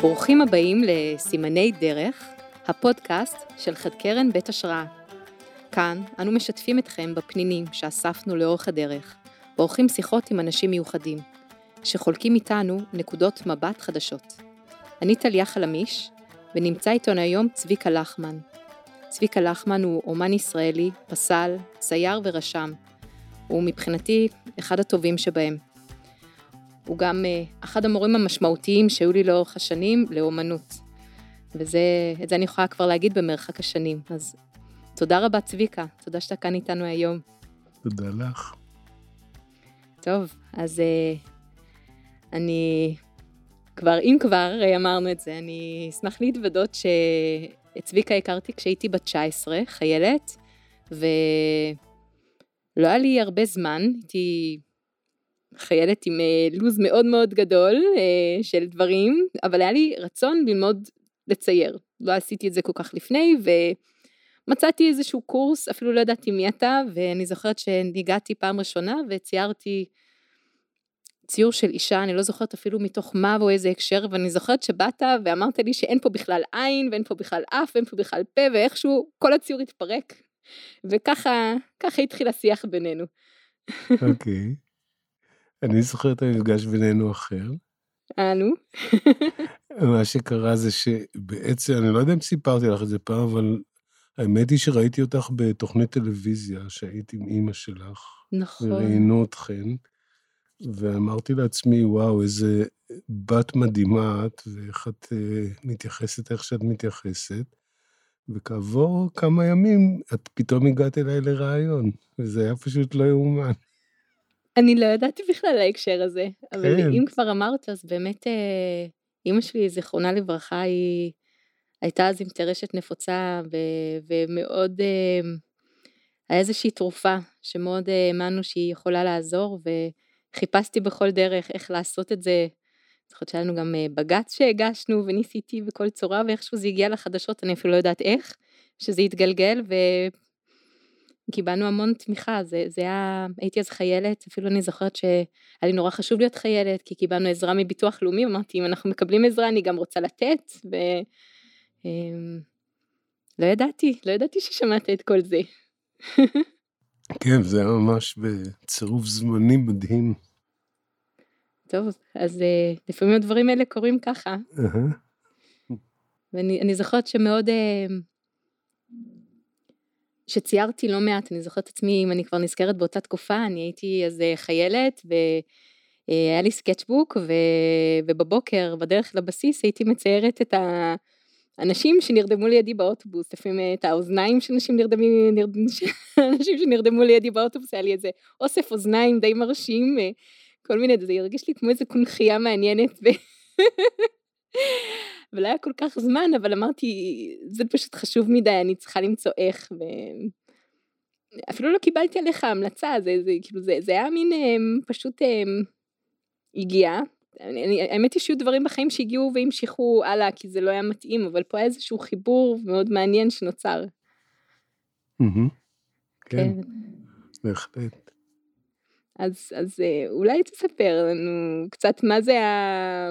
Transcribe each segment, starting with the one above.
ברוכים הבאים לסימני דרך, הפודקאסט של חד קרן בית השראה. כאן אנו משתפים אתכם בפנינים שאספנו לאורך הדרך, ועורכים שיחות עם אנשים מיוחדים, שחולקים איתנו נקודות מבט חדשות. אני טליה חלמיש, ונמצא איתנו היום צביקה לחמן. צביקה לחמן הוא אומן ישראלי, פסל, צייר ורשם. הוא מבחינתי אחד הטובים שבהם. הוא גם uh, אחד המורים המשמעותיים שהיו לי לאורך השנים לאומנות. וזה, את זה אני יכולה כבר להגיד במרחק השנים. אז תודה רבה צביקה, תודה שאתה כאן איתנו היום. תודה לך. טוב, אז uh, אני כבר, אם כבר אמרנו את זה, אני אשמח להתוודות שאת צביקה הכרתי כשהייתי בת 19, חיילת, ולא היה לי הרבה זמן, הייתי חיילת עם אה, לו"ז מאוד מאוד גדול אה, של דברים, אבל היה לי רצון ללמוד לצייר. לא עשיתי את זה כל כך לפני, ומצאתי איזשהו קורס, אפילו לא ידעתי מי אתה, ואני זוכרת שהגעתי פעם ראשונה וציירתי ציור של אישה, אני לא זוכרת אפילו מתוך מה או איזה הקשר, ואני זוכרת שבאת ואמרת לי שאין פה בכלל עין, ואין פה בכלל אף, ואין פה בכלל פה, ואיכשהו כל הציור התפרק. וככה, ככה התחיל השיח בינינו. אוקיי. Okay. אני זוכר את המפגש בינינו אחר. אה, נו? מה שקרה זה שבעצם, אני לא יודע אם סיפרתי לך את זה פעם, אבל האמת היא שראיתי אותך בתוכנית טלוויזיה, שהיית עם אימא שלך. נכון. וראיינו אתכן, ואמרתי לעצמי, וואו, איזה בת מדהימה את, ואיך את uh, מתייחסת איך שאת מתייחסת. וכעבור כמה ימים, את פתאום הגעת אליי לרעיון, וזה היה פשוט לא יאומן. אני לא ידעתי בכלל ההקשר הזה, אבל כן. אם כבר אמרת, אז באמת אה, אימא שלי, זיכרונה לברכה, היא הייתה אז עם טרשת נפוצה, ו- ומאוד, אה, היה איזושהי תרופה שמאוד אה, האמנו שהיא יכולה לעזור, וחיפשתי בכל דרך איך לעשות את זה. זוכרת שהיה לנו גם אה, בג"ץ שהגשנו, וניסיתי בכל צורה, ואיכשהו זה הגיע לחדשות, אני אפילו לא יודעת איך, שזה התגלגל, ו... קיבלנו המון תמיכה, זה, זה היה, הייתי אז חיילת, אפילו אני זוכרת שהיה לי נורא חשוב להיות חיילת, כי קיבלנו עזרה מביטוח לאומי, אמרתי, אם אנחנו מקבלים עזרה, אני גם רוצה לתת, ו... אמ, לא ידעתי, לא ידעתי ששמעת את כל זה. כן, זה היה ממש בצירוף זמני מדהים. טוב, אז אה, לפעמים הדברים האלה קורים ככה. ואני זוכרת שמאוד... אה, שציירתי לא מעט, אני זוכרת את עצמי, אם אני כבר נזכרת באותה תקופה, אני הייתי אז אה, חיילת, והיה לי סקצ'בוק, ו... ובבוקר, בדרך לבסיס, הייתי מציירת את האנשים שנרדמו לידי באוטובוס, לפעמים אה, את האוזניים של אנשים נרדמים, נרד... אנשים שנרדמו לידי באוטובוס, היה לי איזה אוסף אוזניים די מרשים, אה, כל מיני, זה הרגיש לי כמו איזה קונכייה מעניינת. ו... ולא היה כל כך זמן, אבל אמרתי, זה פשוט חשוב מדי, אני צריכה למצוא איך, ו... אפילו לא קיבלתי עליך המלצה, זה, זה כאילו, זה, זה היה מין הם, פשוט הם, הגיע. האמת היא שהיו דברים בחיים שהגיעו והמשיכו הלאה, כי זה לא היה מתאים, אבל פה היה איזשהו חיבור מאוד מעניין שנוצר. כן, כן. בהחלט. אז, אז אה, אולי תספר לנו קצת מה זה ה...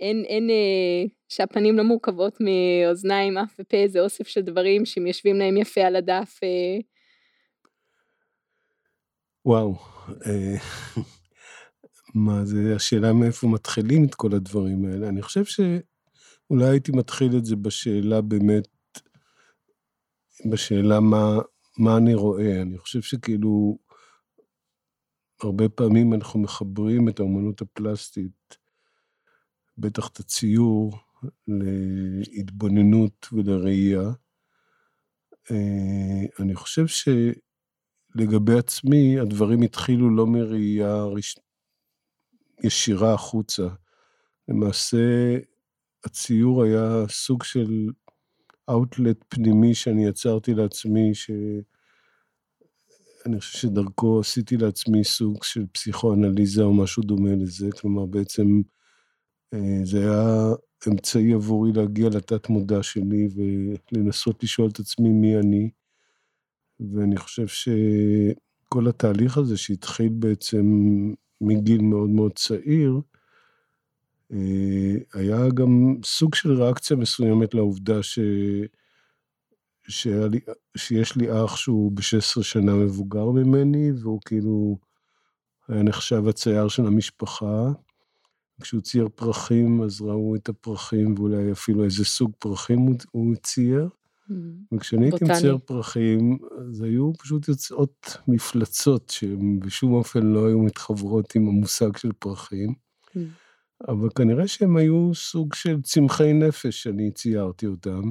אין, אין, אה, שהפנים לא מורכבות מאוזניים, אף ופה, זה אוסף של דברים שהם יושבים להם יפה על הדף. אה, וואו, אה, מה זה, השאלה מאיפה מתחילים את כל הדברים האלה. אני חושב שאולי הייתי מתחיל את זה בשאלה באמת, בשאלה מה, מה אני רואה. אני חושב שכאילו, הרבה פעמים אנחנו מחברים את האומנות הפלסטית, בטח את הציור, להתבוננות ולראייה. אה, אני חושב שלגבי עצמי, הדברים התחילו לא מראייה רש... ישירה החוצה. למעשה, הציור היה סוג של אאוטלט פנימי שאני יצרתי לעצמי, שאני חושב שדרכו עשיתי לעצמי סוג של פסיכואנליזה או משהו דומה לזה. כלומר, בעצם זה היה אמצעי עבורי להגיע לתת מודע שלי ולנסות לשאול את עצמי מי אני. ואני חושב שכל התהליך הזה שהתחיל בעצם מגיל מאוד מאוד צעיר, אה, היה גם סוג של ריאקציה מסוימת לעובדה ש... לי, שיש לי אח שהוא ב-16 שנה מבוגר ממני, והוא כאילו היה נחשב הצייר של המשפחה. כשהוא צייר פרחים, אז ראו את הפרחים, ואולי אפילו איזה סוג פרחים הוא, הוא צייר. Mm. וכשאני הייתי מצייר פרחים, אז היו פשוט יוצאות מפלצות שהן בשום אופן לא היו מתחברות עם המושג של פרחים. Mm. אבל כנראה שהם היו סוג של צמחי נפש שאני ציירתי אותם.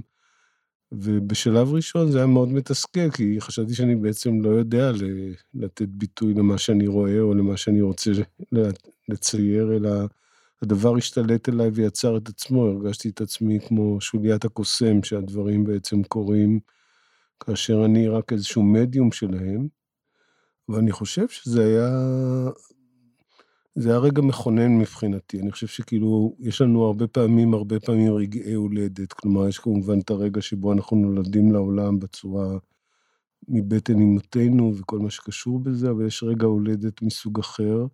ובשלב ראשון זה היה מאוד מתסכל, כי חשבתי שאני בעצם לא יודע לתת ביטוי למה שאני רואה או למה שאני רוצה לצייר, אלא הדבר השתלט אליי ויצר את עצמו, הרגשתי את עצמי כמו שוליית הקוסם, שהדברים בעצם קורים כאשר אני רק איזשהו מדיום שלהם. ואני חושב שזה היה זה היה רגע מכונן מבחינתי. אני חושב שכאילו, יש לנו הרבה פעמים, הרבה פעמים רגעי הולדת. כלומר, יש כמובן את הרגע שבו אנחנו נולדים לעולם בצורה מבטן אמותינו וכל מה שקשור בזה, אבל יש רגע הולדת מסוג אחר,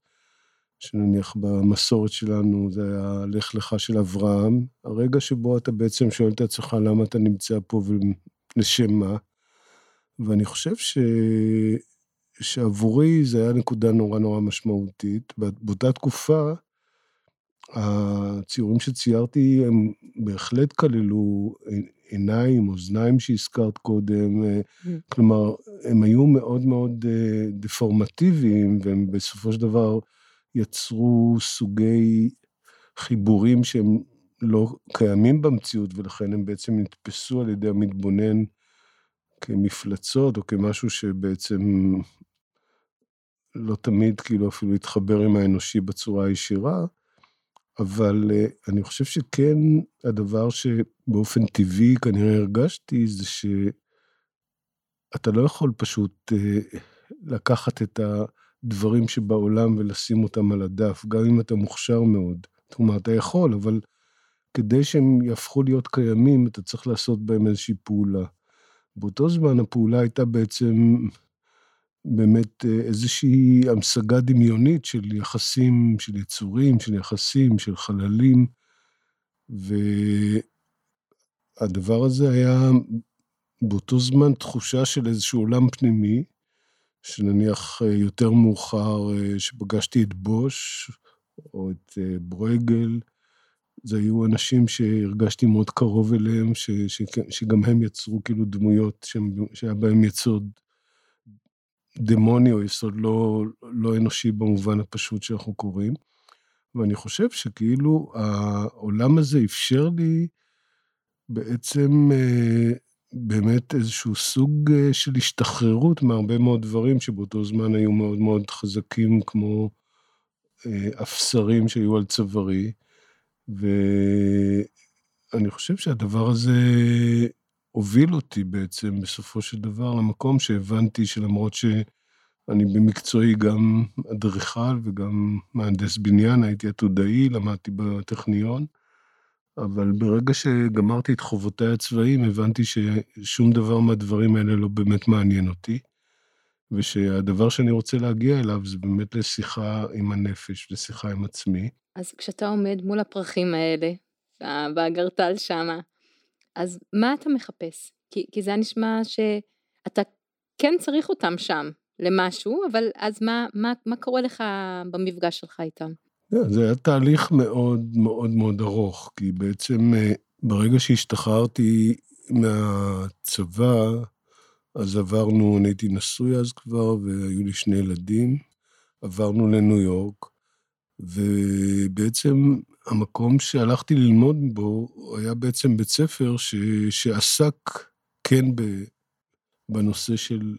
שנניח במסורת שלנו זה היה לך לך של אברהם, הרגע שבו אתה בעצם שואל את עצמך למה אתה נמצא פה ולשם מה. ואני חושב ש... שעבורי זה היה נקודה נורא נורא משמעותית. באותה תקופה, הציורים שציירתי הם בהחלט כללו עיניים, אוזניים שהזכרת קודם, mm. כלומר, הם היו מאוד מאוד אה, דפורמטיביים, והם בסופו של דבר יצרו סוגי חיבורים שהם לא קיימים במציאות, ולכן הם בעצם נתפסו על ידי המתבונן כמפלצות, או כמשהו שבעצם לא תמיד כאילו אפילו להתחבר עם האנושי בצורה הישירה, אבל uh, אני חושב שכן הדבר שבאופן טבעי כנראה הרגשתי זה שאתה לא יכול פשוט uh, לקחת את הדברים שבעולם ולשים אותם על הדף, גם אם אתה מוכשר מאוד. אומרת, אתה יכול, אבל כדי שהם יהפכו להיות קיימים, אתה צריך לעשות בהם איזושהי פעולה. באותו זמן הפעולה הייתה בעצם באמת אה, איזושהי המשגה דמיונית של יחסים, של יצורים, של יחסים, של חללים, והדבר הזה היה באותו זמן תחושה של איזשהו עולם פנימי, שנניח אה, יותר מאוחר, אה, שפגשתי את בוש, או את ברויגל, זה היו אנשים שהרגשתי מאוד קרוב אליהם, ש, ש, שגם הם יצרו כאילו דמויות שהיה בהם יסוד דמוני או יסוד לא, לא אנושי במובן הפשוט שאנחנו קוראים. ואני חושב שכאילו העולם הזה אפשר לי בעצם אה, באמת איזשהו סוג אה, של השתחררות מהרבה מאוד דברים שבאותו זמן היו מאוד מאוד חזקים, כמו אה, אפסרים שהיו על צווארי. ואני חושב שהדבר הזה הוביל אותי בעצם בסופו של דבר למקום שהבנתי שלמרות שאני במקצועי גם אדריכל וגם מהנדס בניין, הייתי עתודאי, למדתי בטכניון, אבל ברגע שגמרתי את חובותיי הצבאיים, הבנתי ששום דבר מהדברים האלה לא באמת מעניין אותי, ושהדבר שאני רוצה להגיע אליו זה באמת לשיחה עם הנפש, לשיחה עם עצמי. אז כשאתה עומד מול הפרחים האלה, באגרטל שמה, אז מה אתה מחפש? כי, כי זה נשמע שאתה כן צריך אותם שם למשהו, אבל אז מה, מה, מה קורה לך במפגש שלך איתם? Yeah, זה היה תהליך מאוד מאוד מאוד ארוך, כי בעצם אה, ברגע שהשתחררתי מהצבא, אז עברנו, אני הייתי נשוי אז כבר, והיו לי שני ילדים, עברנו לניו יורק, ובעצם המקום שהלכתי ללמוד בו היה בעצם בית ספר ש, שעסק כן ב, בנושא של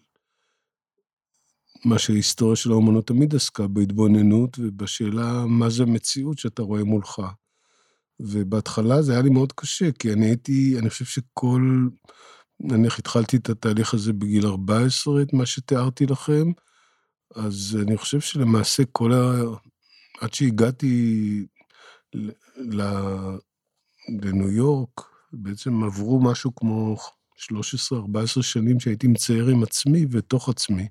מה שההיסטוריה של האומנות תמיד עסקה, בהתבוננות ובשאלה מה זה מציאות שאתה רואה מולך. ובהתחלה זה היה לי מאוד קשה, כי אני הייתי, אני חושב שכל, נניח התחלתי את התהליך הזה בגיל 14, את מה שתיארתי לכם, אז אני חושב שלמעשה כל ה... עד שהגעתי לניו יורק, בעצם עברו משהו כמו 13-14 שנים שהייתי מצייר עם עצמי ותוך עצמי.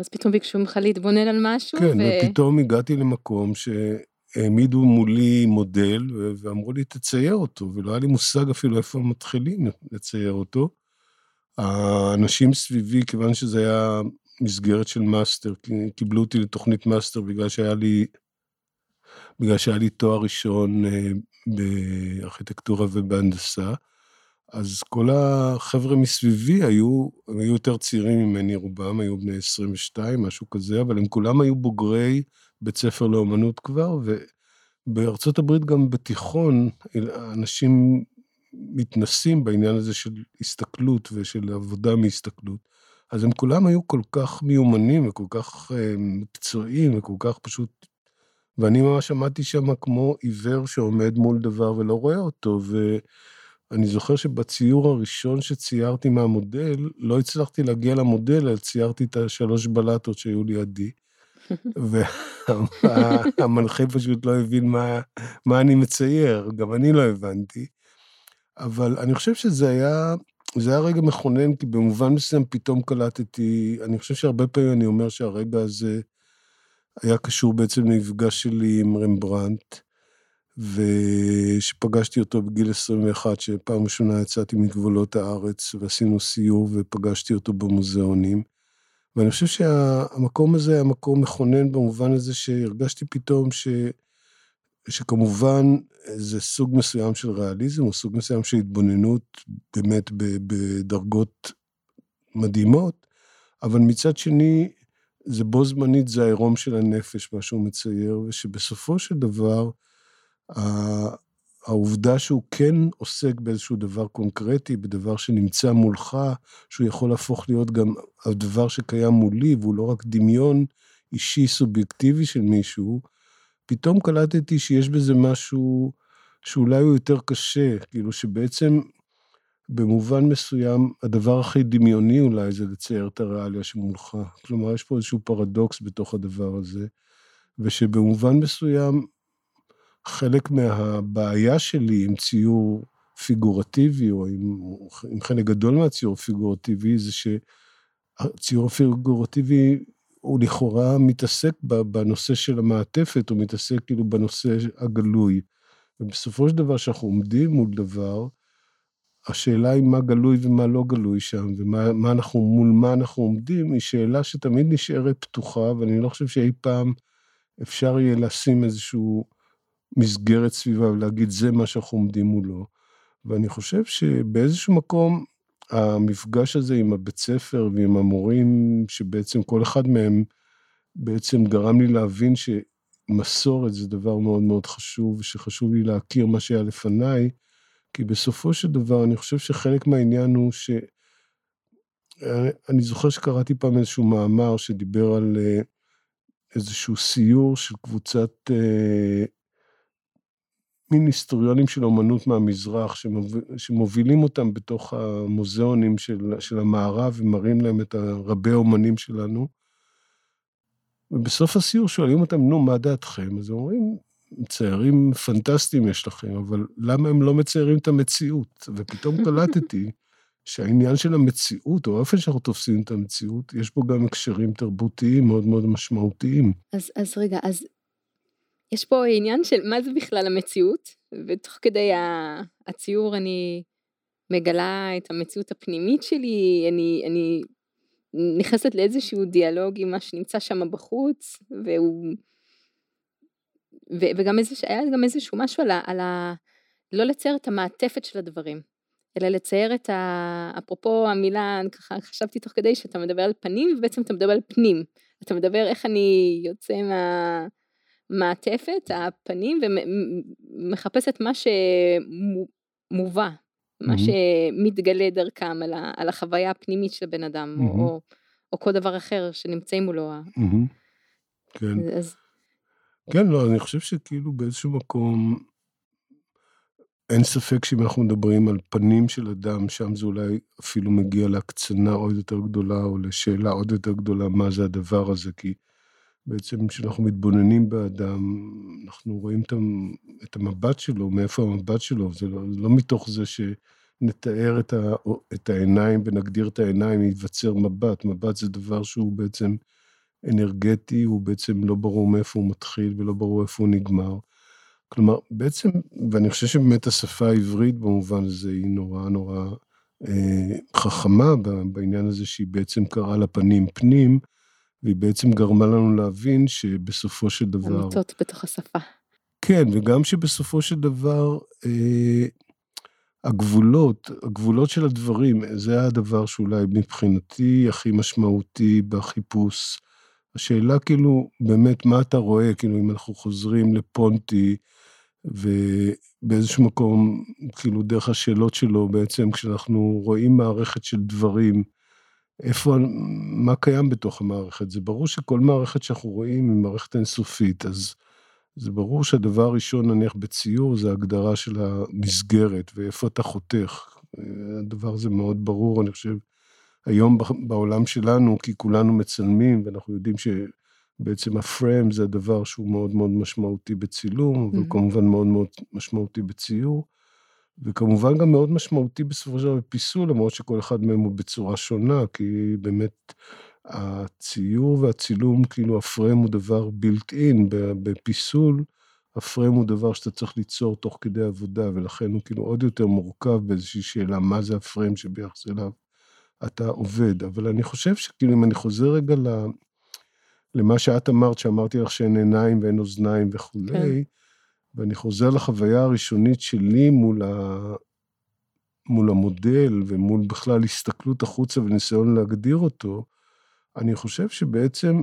אז פתאום ביקשו ממך להתבונן על משהו? כן, ו... ופתאום הגעתי למקום ש... העמידו מולי מודל ואמרו לי, תצייר אותו, ולא היה לי מושג אפילו איפה מתחילים לצייר אותו. האנשים סביבי, כיוון שזה היה מסגרת של מאסטר, קיבלו אותי לתוכנית מאסטר בגלל שהיה לי, בגלל שהיה לי תואר ראשון אה, בארכיטקטורה ובהנדסה. אז כל החבר'ה מסביבי היו, היו יותר צעירים ממני רובם, היו בני 22, משהו כזה, אבל הם כולם היו בוגרי בית ספר לאומנות כבר, ובארצות הברית גם בתיכון, אנשים מתנסים בעניין הזה של הסתכלות ושל עבודה מהסתכלות. אז הם כולם היו כל כך מיומנים וכל כך uh, מקצועיים וכל כך פשוט... ואני ממש עמדתי שם כמו עיוור שעומד מול דבר ולא רואה אותו, ואני זוכר שבציור הראשון שציירתי מהמודל, לא הצלחתי להגיע למודל, אלא ציירתי את השלוש בלטות שהיו לידי. והמנחה פשוט לא הבין מה, מה אני מצייר, גם אני לא הבנתי. אבל אני חושב שזה היה, זה היה רגע מכונן, כי במובן מסוים פתאום קלטתי, אני חושב שהרבה פעמים אני אומר שהרגע הזה היה קשור בעצם למפגש שלי עם רמברנט, ושפגשתי אותו בגיל 21, שפעם ראשונה יצאתי מגבולות הארץ ועשינו סיור ופגשתי אותו במוזיאונים. ואני חושב שהמקום הזה היה מקום מכונן במובן הזה שהרגשתי פתאום ש... שכמובן זה סוג מסוים של ריאליזם, או סוג מסוים של התבוננות באמת בדרגות מדהימות, אבל מצד שני, זה בו זמנית, זה העירום של הנפש, מה שהוא מצייר, ושבסופו של דבר, העובדה שהוא כן עוסק באיזשהו דבר קונקרטי, בדבר שנמצא מולך, שהוא יכול להפוך להיות גם הדבר שקיים מולי, והוא לא רק דמיון אישי סובייקטיבי של מישהו, פתאום קלטתי שיש בזה משהו שאולי הוא יותר קשה, כאילו שבעצם במובן מסוים הדבר הכי דמיוני אולי זה לצייר את הריאליה שמולך. כלומר, יש פה איזשהו פרדוקס בתוך הדבר הזה, ושבמובן מסוים חלק מהבעיה שלי עם ציור פיגורטיבי, או עם, עם חלק גדול מהציור הפיגורטיבי, זה שהציור הפיגורטיבי הוא לכאורה מתעסק בנושא של המעטפת, הוא מתעסק כאילו בנושא הגלוי. ובסופו של דבר, כשאנחנו עומדים מול דבר, השאלה היא מה גלוי ומה לא גלוי שם, ומה אנחנו, מול מה אנחנו עומדים, היא שאלה שתמיד נשארת פתוחה, ואני לא חושב שאי פעם אפשר יהיה לשים איזשהו מסגרת סביבה ולהגיד, זה מה שאנחנו עומדים מולו. ואני חושב שבאיזשהו מקום, המפגש הזה עם הבית ספר ועם המורים, שבעצם כל אחד מהם בעצם גרם לי להבין שמסורת זה דבר מאוד מאוד חשוב, ושחשוב לי להכיר מה שהיה לפניי, כי בסופו של דבר אני חושב שחלק מהעניין הוא ש... אני זוכר שקראתי פעם איזשהו מאמר שדיבר על אה, איזשהו סיור של קבוצת אה, מין היסטוריונים של אומנות מהמזרח, שמוביל, שמובילים אותם בתוך המוזיאונים של, של המערב ומראים להם את הרבי האומנים שלנו. ובסוף הסיור שואלים אותם, נו, מה דעתכם? אז הם אומרים, מציירים פנטסטיים יש לכם, אבל למה הם לא מציירים את המציאות? ופתאום קלטתי שהעניין של המציאות, או האופן שאנחנו תופסים את המציאות, יש בו גם הקשרים תרבותיים מאוד מאוד משמעותיים. אז, אז רגע, אז יש פה עניין של מה זה בכלל המציאות, ותוך כדי הציור אני מגלה את המציאות הפנימית שלי, אני, אני נכנסת לאיזשהו דיאלוג עם מה שנמצא שם בחוץ, והוא... ו, וגם איזשה, היה גם איזשהו משהו על ה, על ה... לא לצייר את המעטפת של הדברים, אלא לצייר את ה... אפרופו המילה, אני ככה חשבתי תוך כדי שאתה מדבר על פנים, ובעצם אתה מדבר על פנים. אתה מדבר איך אני יוצא מה... מעטפת, הפנים, ומחפשת מה שמובא, מה שמתגלה דרכם על, ה, על החוויה הפנימית של בן אדם, או, או כל דבר אחר שנמצאים מולו. כן. אז... כן, לא, אני חושב שכאילו באיזשהו מקום, אין ספק שאם אנחנו מדברים על פנים של אדם, שם זה אולי אפילו מגיע להקצנה עוד יותר גדולה, או לשאלה עוד יותר גדולה, מה זה הדבר הזה, כי בעצם כשאנחנו מתבוננים באדם, אנחנו רואים את המבט שלו, מאיפה המבט שלו, זה לא, לא מתוך זה שנתאר את, ה, את העיניים ונגדיר את העיניים, ייווצר מבט. מבט זה דבר שהוא בעצם אנרגטי, הוא בעצם לא ברור מאיפה הוא מתחיל ולא ברור איפה הוא נגמר. כלומר, בעצם, ואני חושב שבאמת השפה העברית במובן הזה היא נורא נורא אה, חכמה בעניין הזה שהיא בעצם קראה לפנים פנים, והיא בעצם גרמה לנו להבין שבסופו של דבר... אמיתות בתוך השפה. כן, וגם שבסופו של דבר, אה, הגבולות, הגבולות של הדברים, זה הדבר שאולי מבחינתי הכי משמעותי בחיפוש. השאלה כאילו, באמת, מה אתה רואה, כאילו, אם אנחנו חוזרים לפונטי, ובאיזשהו מקום, כאילו, דרך השאלות שלו, בעצם, כשאנחנו רואים מערכת של דברים, איפה, מה קיים בתוך המערכת? זה ברור שכל מערכת שאנחנו רואים היא מערכת אינסופית, אז זה ברור שהדבר הראשון, נניח בציור, זה הגדרה של המסגרת, ואיפה אתה חותך. הדבר הזה מאוד ברור, אני חושב, היום בעולם שלנו, כי כולנו מצלמים, ואנחנו יודעים שבעצם הפריים זה הדבר שהוא מאוד מאוד משמעותי בצילום, mm-hmm. וכמובן מאוד מאוד משמעותי בציור, וכמובן גם מאוד משמעותי בסופו של דבר בפיסול, למרות שכל אחד מהם הוא בצורה שונה, כי באמת הציור והצילום, כאילו הפריים הוא דבר בילט אין, בפיסול, הפריים הוא דבר שאתה צריך ליצור תוך כדי עבודה, ולכן הוא כאילו עוד יותר מורכב באיזושהי שאלה, מה זה הפריים שביחס אליו אתה עובד. אבל אני חושב שכאילו, אם אני חוזר רגע. למה שאת אמרת, שאמרתי לך שאין עיניים ואין אוזניים וכולי, כן. ואני חוזר לחוויה הראשונית שלי מול, ה... מול המודל ומול בכלל הסתכלות החוצה וניסיון להגדיר אותו, אני חושב שבעצם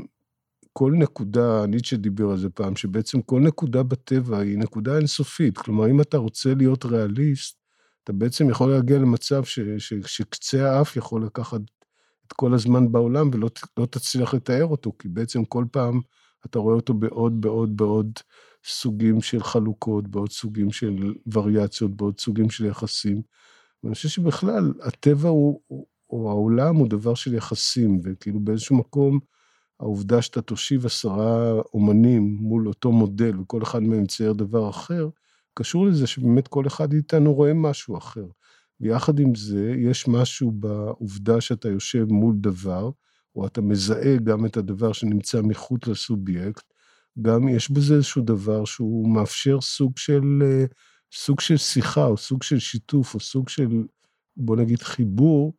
כל נקודה, ניטשה דיבר על זה פעם, שבעצם כל נקודה בטבע היא נקודה אינסופית. כלומר, אם אתה רוצה להיות ריאליסט, אתה בעצם יכול להגיע למצב ש, ש, שקצה האף יכול לקחת את כל הזמן בעולם ולא לא תצליח לתאר אותו, כי בעצם כל פעם אתה רואה אותו בעוד, בעוד, בעוד סוגים של חלוקות, בעוד סוגים של וריאציות, בעוד סוגים של יחסים. ואני חושב שבכלל, הטבע הוא, או העולם הוא דבר של יחסים, וכאילו באיזשהו מקום, העובדה שאתה תושיב עשרה אומנים מול אותו מודל, וכל אחד מהם מצייר דבר אחר, קשור לזה שבאמת כל אחד איתנו רואה משהו אחר. ויחד עם זה, יש משהו בעובדה שאתה יושב מול דבר, או אתה מזהה גם את הדבר שנמצא מחוץ לסובייקט, גם יש בזה איזשהו דבר שהוא מאפשר סוג של, אה, סוג של שיחה, או סוג של שיתוף, או סוג של, בוא נגיד, חיבור,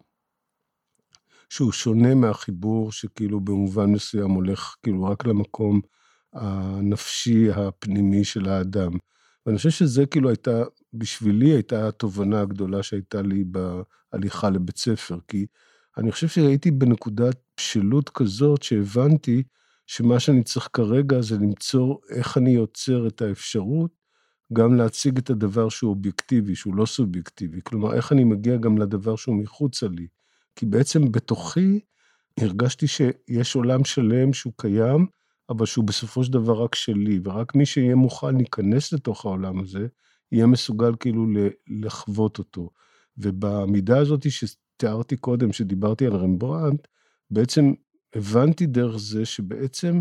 שהוא שונה מהחיבור שכאילו במובן מסוים הולך כאילו רק למקום הנפשי הפנימי של האדם. ואני חושב שזה כאילו הייתה, בשבילי הייתה התובנה הגדולה שהייתה לי בהליכה לבית ספר, כי אני חושב שהייתי בנקודת בשלות כזאת שהבנתי שמה שאני צריך כרגע זה למצוא איך אני יוצר את האפשרות גם להציג את הדבר שהוא אובייקטיבי, שהוא לא סובייקטיבי. כלומר, איך אני מגיע גם לדבר שהוא מחוצה לי. כי בעצם בתוכי הרגשתי שיש עולם שלם שהוא קיים, אבל שהוא בסופו של דבר רק שלי, ורק מי שיהיה מוכן להיכנס לתוך העולם הזה, יהיה מסוגל כאילו לחוות אותו. ובמידה הזאת שתיארתי קודם, שדיברתי על רמברנט, בעצם הבנתי דרך זה שבעצם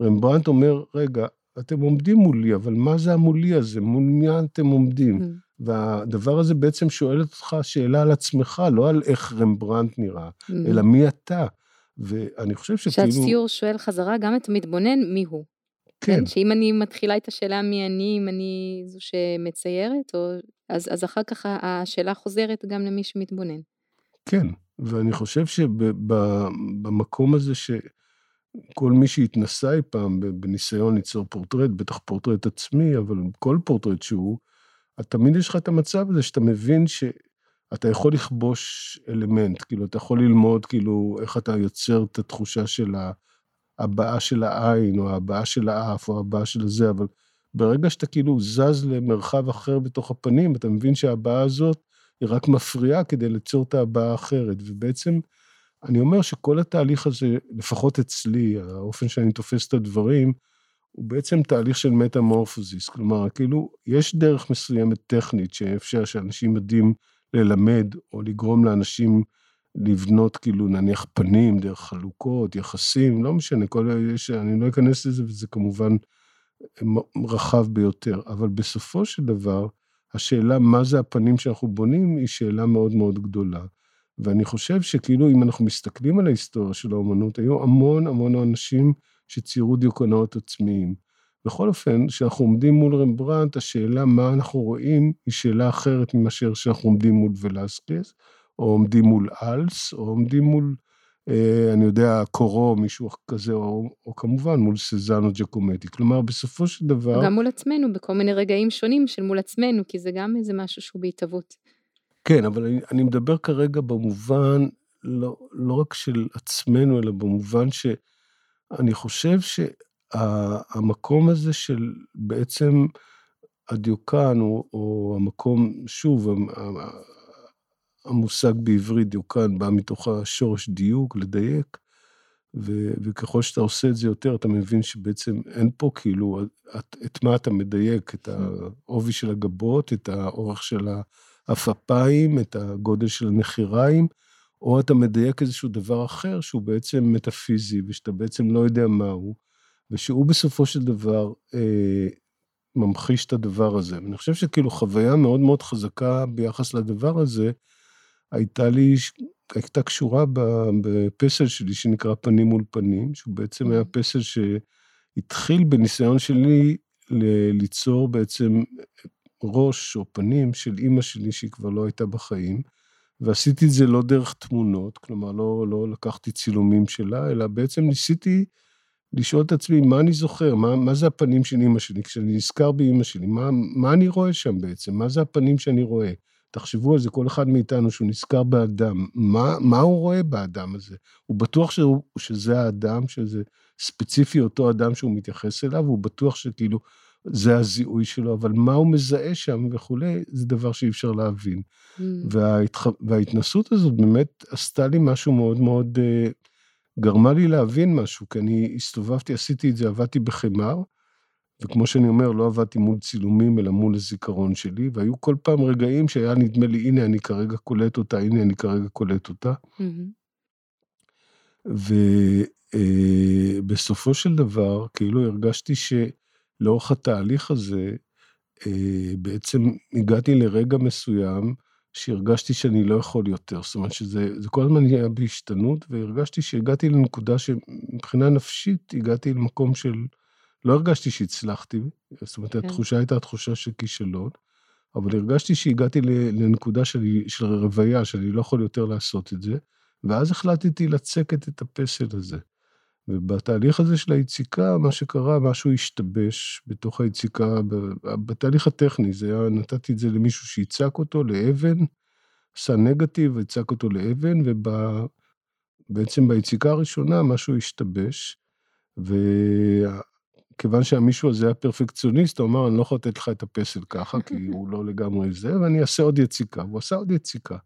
רמברנט אומר, רגע, אתם עומדים מולי, אבל מה זה המולי הזה? מול מי אתם עומדים? Mm. והדבר הזה בעצם שואל אותך שאלה על עצמך, לא על איך רמברנט נראה, mm. אלא מי אתה. ואני חושב שכאילו... שהציור שואל חזרה גם את המתבונן מי הוא. כן. כן. שאם אני מתחילה את השאלה מי אני, אם אני זו שמציירת, או... אז, אז אחר כך השאלה חוזרת גם למי שמתבונן. כן, ואני חושב שבמקום הזה שכל מי שהתנסה אי פעם בניסיון ליצור פורטרט, בטח פורטרט עצמי, אבל כל פורטרט שהוא, תמיד יש לך את המצב הזה שאתה מבין שאתה יכול לכבוש אלמנט, כאילו, אתה יכול ללמוד, כאילו, איך אתה יוצר את התחושה של הבעה של העין, או הבעה של האף, או הבעה של זה, אבל ברגע שאתה כאילו זז למרחב אחר בתוך הפנים, אתה מבין שהבעה הזאת היא רק מפריעה כדי ליצור את הבעה האחרת. ובעצם, אני אומר שכל התהליך הזה, לפחות אצלי, האופן שאני תופס את הדברים, הוא בעצם תהליך של מטמורפוזיס. כלומר, כאילו, יש דרך מסוימת טכנית שאפשר שאנשים יודעים ללמד, או לגרום לאנשים לבנות, כאילו, נניח פנים, דרך חלוקות, יחסים, לא משנה, כל, יש, אני לא אכנס לזה, וזה כמובן רחב ביותר. אבל בסופו של דבר, השאלה מה זה הפנים שאנחנו בונים, היא שאלה מאוד מאוד גדולה. ואני חושב שכאילו אם אנחנו מסתכלים על ההיסטוריה של האומנות, היו המון המון אנשים שציירו דיוקנאות עצמיים. בכל אופן, כשאנחנו עומדים מול רמברנט, השאלה מה אנחנו רואים היא שאלה אחרת מאשר שאנחנו עומדים מול ולסקס, או עומדים מול אלס, או עומדים מול, אני יודע, קורו, מישהו כזה, או, או כמובן מול סזן או ג'קומטי. כלומר, בסופו של דבר... גם מול עצמנו, בכל מיני רגעים שונים של מול עצמנו, כי זה גם איזה משהו שהוא בהתהוות. כן, אבל אני, אני מדבר כרגע במובן, לא, לא רק של עצמנו, אלא במובן שאני חושב שהמקום הזה של בעצם הדיוקן, או, או המקום, שוב, המושג בעברית דיוקן בא מתוך השורש דיוק, לדייק, ו, וככל שאתה עושה את זה יותר, אתה מבין שבעצם אין פה כאילו, את, את מה אתה מדייק, את העובי של הגבות, את האורך של העפפיים, את הגודל של הנחיריים, או אתה מדייק איזשהו דבר אחר שהוא בעצם מטאפיזי, ושאתה בעצם לא יודע מהו, ושהוא בסופו של דבר אה, ממחיש את הדבר הזה. ואני חושב שכאילו חוויה מאוד מאוד חזקה ביחס לדבר הזה, הייתה לי, הייתה קשורה בפסל שלי שנקרא פנים מול פנים, שהוא בעצם היה אוקיי. פסל שהתחיל בניסיון שלי ליצור בעצם ראש או פנים של אימא שלי שהיא כבר לא הייתה בחיים, ועשיתי את זה לא דרך תמונות, כלומר לא, לא לקחתי צילומים שלה, אלא בעצם ניסיתי לשאול את עצמי מה אני זוכר, מה, מה זה הפנים של אימא שלי, כשאני נזכר באימא שלי, מה, מה אני רואה שם בעצם, מה זה הפנים שאני רואה. תחשבו על זה, כל אחד מאיתנו שהוא נזכר באדם, מה, מה הוא רואה באדם הזה? הוא בטוח שהוא, שזה האדם, שזה ספציפי אותו אדם שהוא מתייחס אליו, הוא בטוח שכאילו זה הזיהוי שלו, אבל מה הוא מזהה שם וכולי, זה דבר שאי אפשר להבין. Mm. וההתח... וההתנסות הזאת באמת עשתה לי משהו מאוד מאוד, uh, גרמה לי להבין משהו, כי אני הסתובבתי, עשיתי את זה, עבדתי בחמר, וכמו שאני אומר, לא עבדתי מול צילומים, אלא מול הזיכרון שלי, והיו כל פעם רגעים שהיה נדמה לי, הנה, אני כרגע קולט אותה, הנה, אני כרגע קולט אותה. ובסופו אה, של דבר, כאילו הרגשתי שלאורך התהליך הזה, אה, בעצם הגעתי לרגע מסוים, שהרגשתי שאני לא יכול יותר. זאת אומרת שזה כל הזמן היה בהשתנות, והרגשתי שהגעתי לנקודה שמבחינה נפשית הגעתי למקום של לא הרגשתי שהצלחתי, זאת אומרת, כן. התחושה הייתה תחושה של כישלון, אבל הרגשתי שהגעתי לנקודה של, של רוויה, שאני לא יכול יותר לעשות את זה, ואז החלטתי לצקת את הפסל הזה. ובתהליך הזה של היציקה, מה שקרה, משהו השתבש בתוך היציקה, בתהליך הטכני, זה היה, נתתי את זה למישהו שיצק אותו לאבן, עשה נגטיב ויצק אותו לאבן, ובעצם ביציקה הראשונה משהו השתבש, כיוון שהמישהו הזה היה פרפקציוניסט, הוא אמר, אני לא יכול לתת לך את הפסל ככה, כי הוא לא לגמרי זה, ואני אעשה עוד יציקה. והוא עשה עוד יציקה.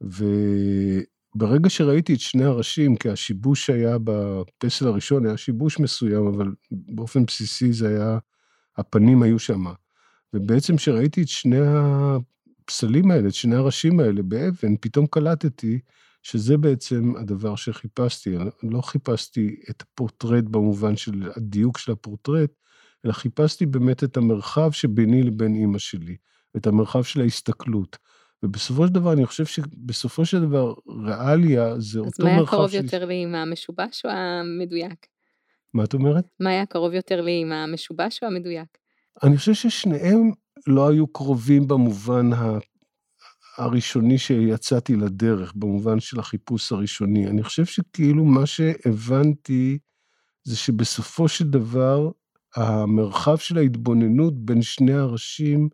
וברגע שראיתי את שני הראשים, כי השיבוש שהיה בפסל הראשון, היה שיבוש מסוים, אבל באופן בסיסי זה היה, הפנים היו שם. ובעצם כשראיתי את שני הפסלים האלה, את שני הראשים האלה באבן, פתאום קלטתי שזה בעצם הדבר שחיפשתי. לא חיפשתי את הפורטרט במובן של הדיוק של הפורטרט, אלא חיפשתי באמת את המרחב שביני לבין אימא שלי, את המרחב של ההסתכלות. ובסופו של דבר, אני חושב שבסופו של דבר, ריאליה זה אותו מרחב של... אז מה היה קרוב של... יותר לאמא, המשובש או המדויק? מה את אומרת? מה היה קרוב יותר לאמא, המשובש או המדויק? אני חושב ששניהם לא היו קרובים במובן הראשוני שיצאתי לדרך, במובן של החיפוש הראשוני. אני חושב שכאילו מה שהבנתי זה שבסופו של דבר, המרחב של ההתבוננות בין שני הראשים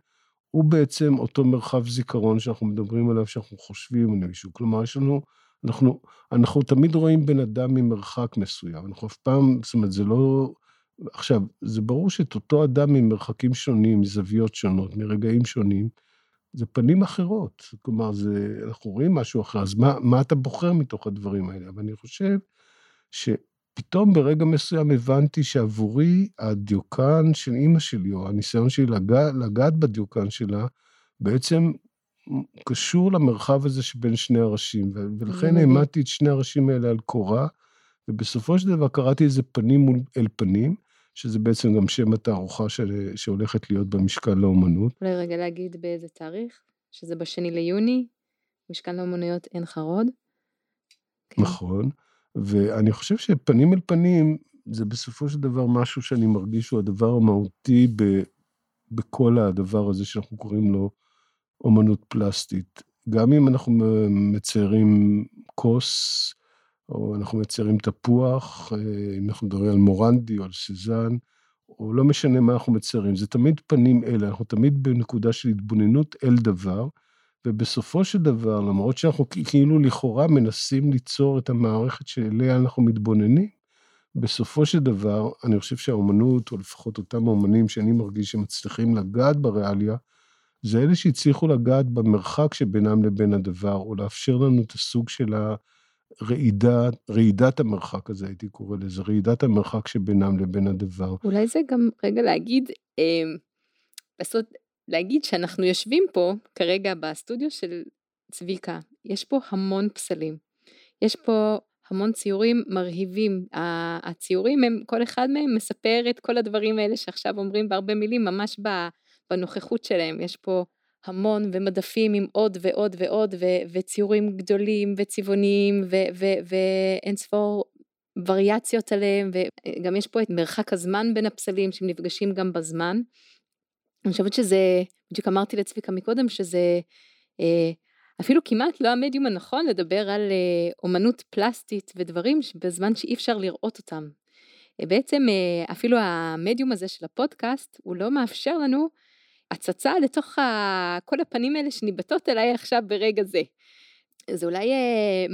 הוא בעצם אותו מרחב זיכרון שאנחנו מדברים עליו, שאנחנו חושבים על מישהו. כלומר, יש לנו, אנחנו, אנחנו תמיד רואים בן אדם ממרחק מסוים. אנחנו אף פעם, זאת אומרת, זה לא... עכשיו, זה ברור שאת אותו אדם ממרחקים שונים, מזוויות שונות, מרגעים שונים, זה פנים אחרות. כלומר, זה, אנחנו רואים משהו אחר, אז מה, מה אתה בוחר מתוך הדברים האלה? אבל אני חושב שפתאום ברגע מסוים הבנתי שעבורי הדיוקן של אימא שלי, או הניסיון שלי לגע, לגעת בדיוקן שלה, בעצם קשור למרחב הזה שבין שני הראשים, ולכן העמדתי את שני הראשים האלה על קורה, ובסופו של דבר קראתי איזה פנים מול אל פנים, שזה בעצם גם שם התערוכה של, שהולכת להיות במשכן לאומנות. אולי רגע להגיד באיזה תאריך? שזה בשני ליוני? משכן לאומנויות עין חרוד. כן. נכון, ואני חושב שפנים אל פנים, זה בסופו של דבר משהו שאני מרגיש שהוא הדבר המהותי ב, בכל הדבר הזה שאנחנו קוראים לו אומנות פלסטית. גם אם אנחנו מציירים כוס, או אנחנו מציירים תפוח, אה, אם אנחנו מדברים על מורנדי או על סזן, או לא משנה מה אנחנו מציירים, זה תמיד פנים אלה, אנחנו תמיד בנקודה של התבוננות אל דבר, ובסופו של דבר, למרות שאנחנו כאילו לכאורה מנסים ליצור את המערכת שאליה אנחנו מתבוננים, בסופו של דבר, אני חושב שהאומנות, או לפחות אותם האומנים שאני מרגיש שמצליחים לגעת בריאליה, זה אלה שהצליחו לגעת במרחק שבינם לבין הדבר, או לאפשר לנו את הסוג של הרעידה, רעידת המרחק הזה, הייתי קורא לזה, רעידת המרחק שבינם לבין הדבר. אולי זה גם רגע להגיד, אה, לעשות, להגיד שאנחנו יושבים פה כרגע בסטודיו של צביקה, יש פה המון פסלים. יש פה המון ציורים מרהיבים. הציורים הם, כל אחד מהם מספר את כל הדברים האלה שעכשיו אומרים בהרבה מילים, ממש בנוכחות שלהם. יש פה המון ומדפים עם עוד ועוד ועוד ו- וציורים גדולים וצבעוניים ואין ספור וריאציות עליהם וגם יש פה את מרחק הזמן בין הפסלים שהם נפגשים גם בזמן. אני חושבת שזה, בדיוק אמרתי לצביקה מקודם שזה אה, אפילו כמעט לא המדיום הנכון לדבר על אה, אומנות פלסטית ודברים בזמן שאי אפשר לראות אותם. בעצם אה, אפילו המדיום הזה של הפודקאסט הוא לא מאפשר לנו הצצה לתוך ה... כל הפנים האלה שניבטות אליי עכשיו ברגע זה. זה אולי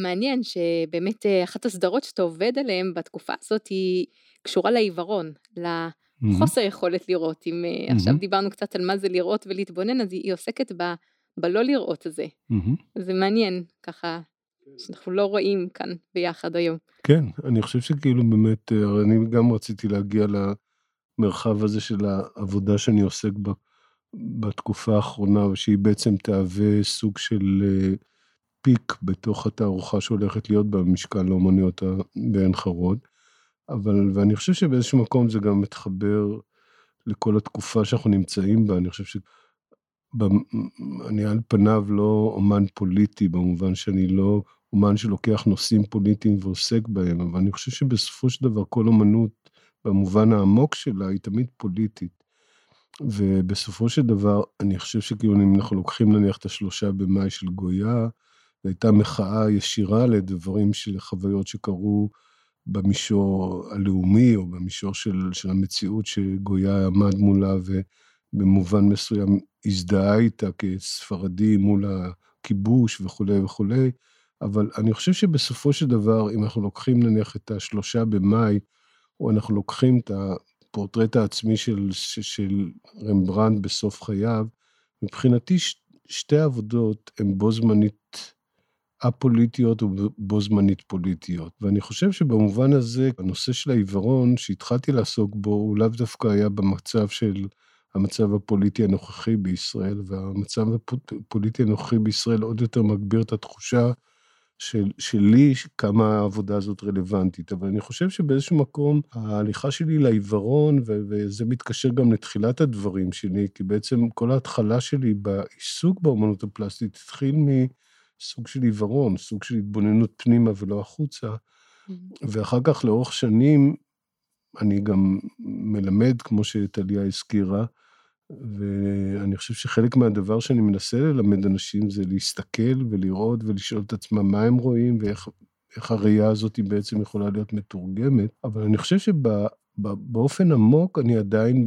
מעניין שבאמת אחת הסדרות שאתה עובד עליהן בתקופה הזאת היא קשורה לעיוורון, לחוסר יכולת לראות. אם עכשיו דיברנו קצת על מה זה לראות ולהתבונן, אז היא עוסקת ב... בלא לראות הזה. Mm-hmm. זה מעניין, ככה, שאנחנו לא רואים כאן ביחד היום. כן, אני חושב שכאילו באמת, אה, אני גם רציתי להגיע למרחב הזה של העבודה שאני עוסק בה בתקופה האחרונה, ושהיא בעצם תהווה סוג של אה, פיק בתוך התערוכה שהולכת להיות במשכן לאומניות בעין חרוד. אבל, ואני חושב שבאיזשהו מקום זה גם מתחבר לכל התקופה שאנחנו נמצאים בה, אני חושב ש... אני על פניו לא אומן פוליטי, במובן שאני לא אומן שלוקח נושאים פוליטיים ועוסק בהם, אבל אני חושב שבסופו של דבר כל אומנות, במובן העמוק שלה, היא תמיד פוליטית. ובסופו של דבר, אני חושב שכאילו אם אנחנו לוקחים נניח את השלושה במאי של גויה, זו הייתה מחאה ישירה לדברים של חוויות שקרו במישור הלאומי, או במישור של, של המציאות שגויה עמד מולה, ובמובן מסוים הזדהה איתה כספרדי מול הכיבוש וכולי וכולי, אבל אני חושב שבסופו של דבר, אם אנחנו לוקחים נניח את השלושה במאי, או אנחנו לוקחים את הפורטרט העצמי של, של רמברנד בסוף חייו, מבחינתי ש, שתי עבודות הן בו זמנית א-פוליטיות ובו זמנית פוליטיות. ואני חושב שבמובן הזה, הנושא של העיוורון, שהתחלתי לעסוק בו, הוא לאו דווקא היה במצב של המצב הפוליטי הנוכחי בישראל, והמצב הפוליטי הנוכחי בישראל עוד יותר מגביר את התחושה של, שלי כמה העבודה הזאת רלוונטית. אבל אני חושב שבאיזשהו מקום ההליכה שלי לעיוורון, ו- וזה מתקשר גם לתחילת הדברים שלי, כי בעצם כל ההתחלה שלי בעיסוק באמנות הפלסטית התחיל מסוג של עיוורון, סוג של התבוננות פנימה ולא החוצה. Mm-hmm. ואחר כך לאורך שנים אני גם מלמד, כמו שטליה הזכירה, ואני חושב שחלק מהדבר שאני מנסה ללמד אנשים זה להסתכל ולראות ולשאול את עצמם מה הם רואים ואיך הראייה הזאת היא בעצם יכולה להיות מתורגמת, אבל אני חושב שבאופן עמוק אני עדיין,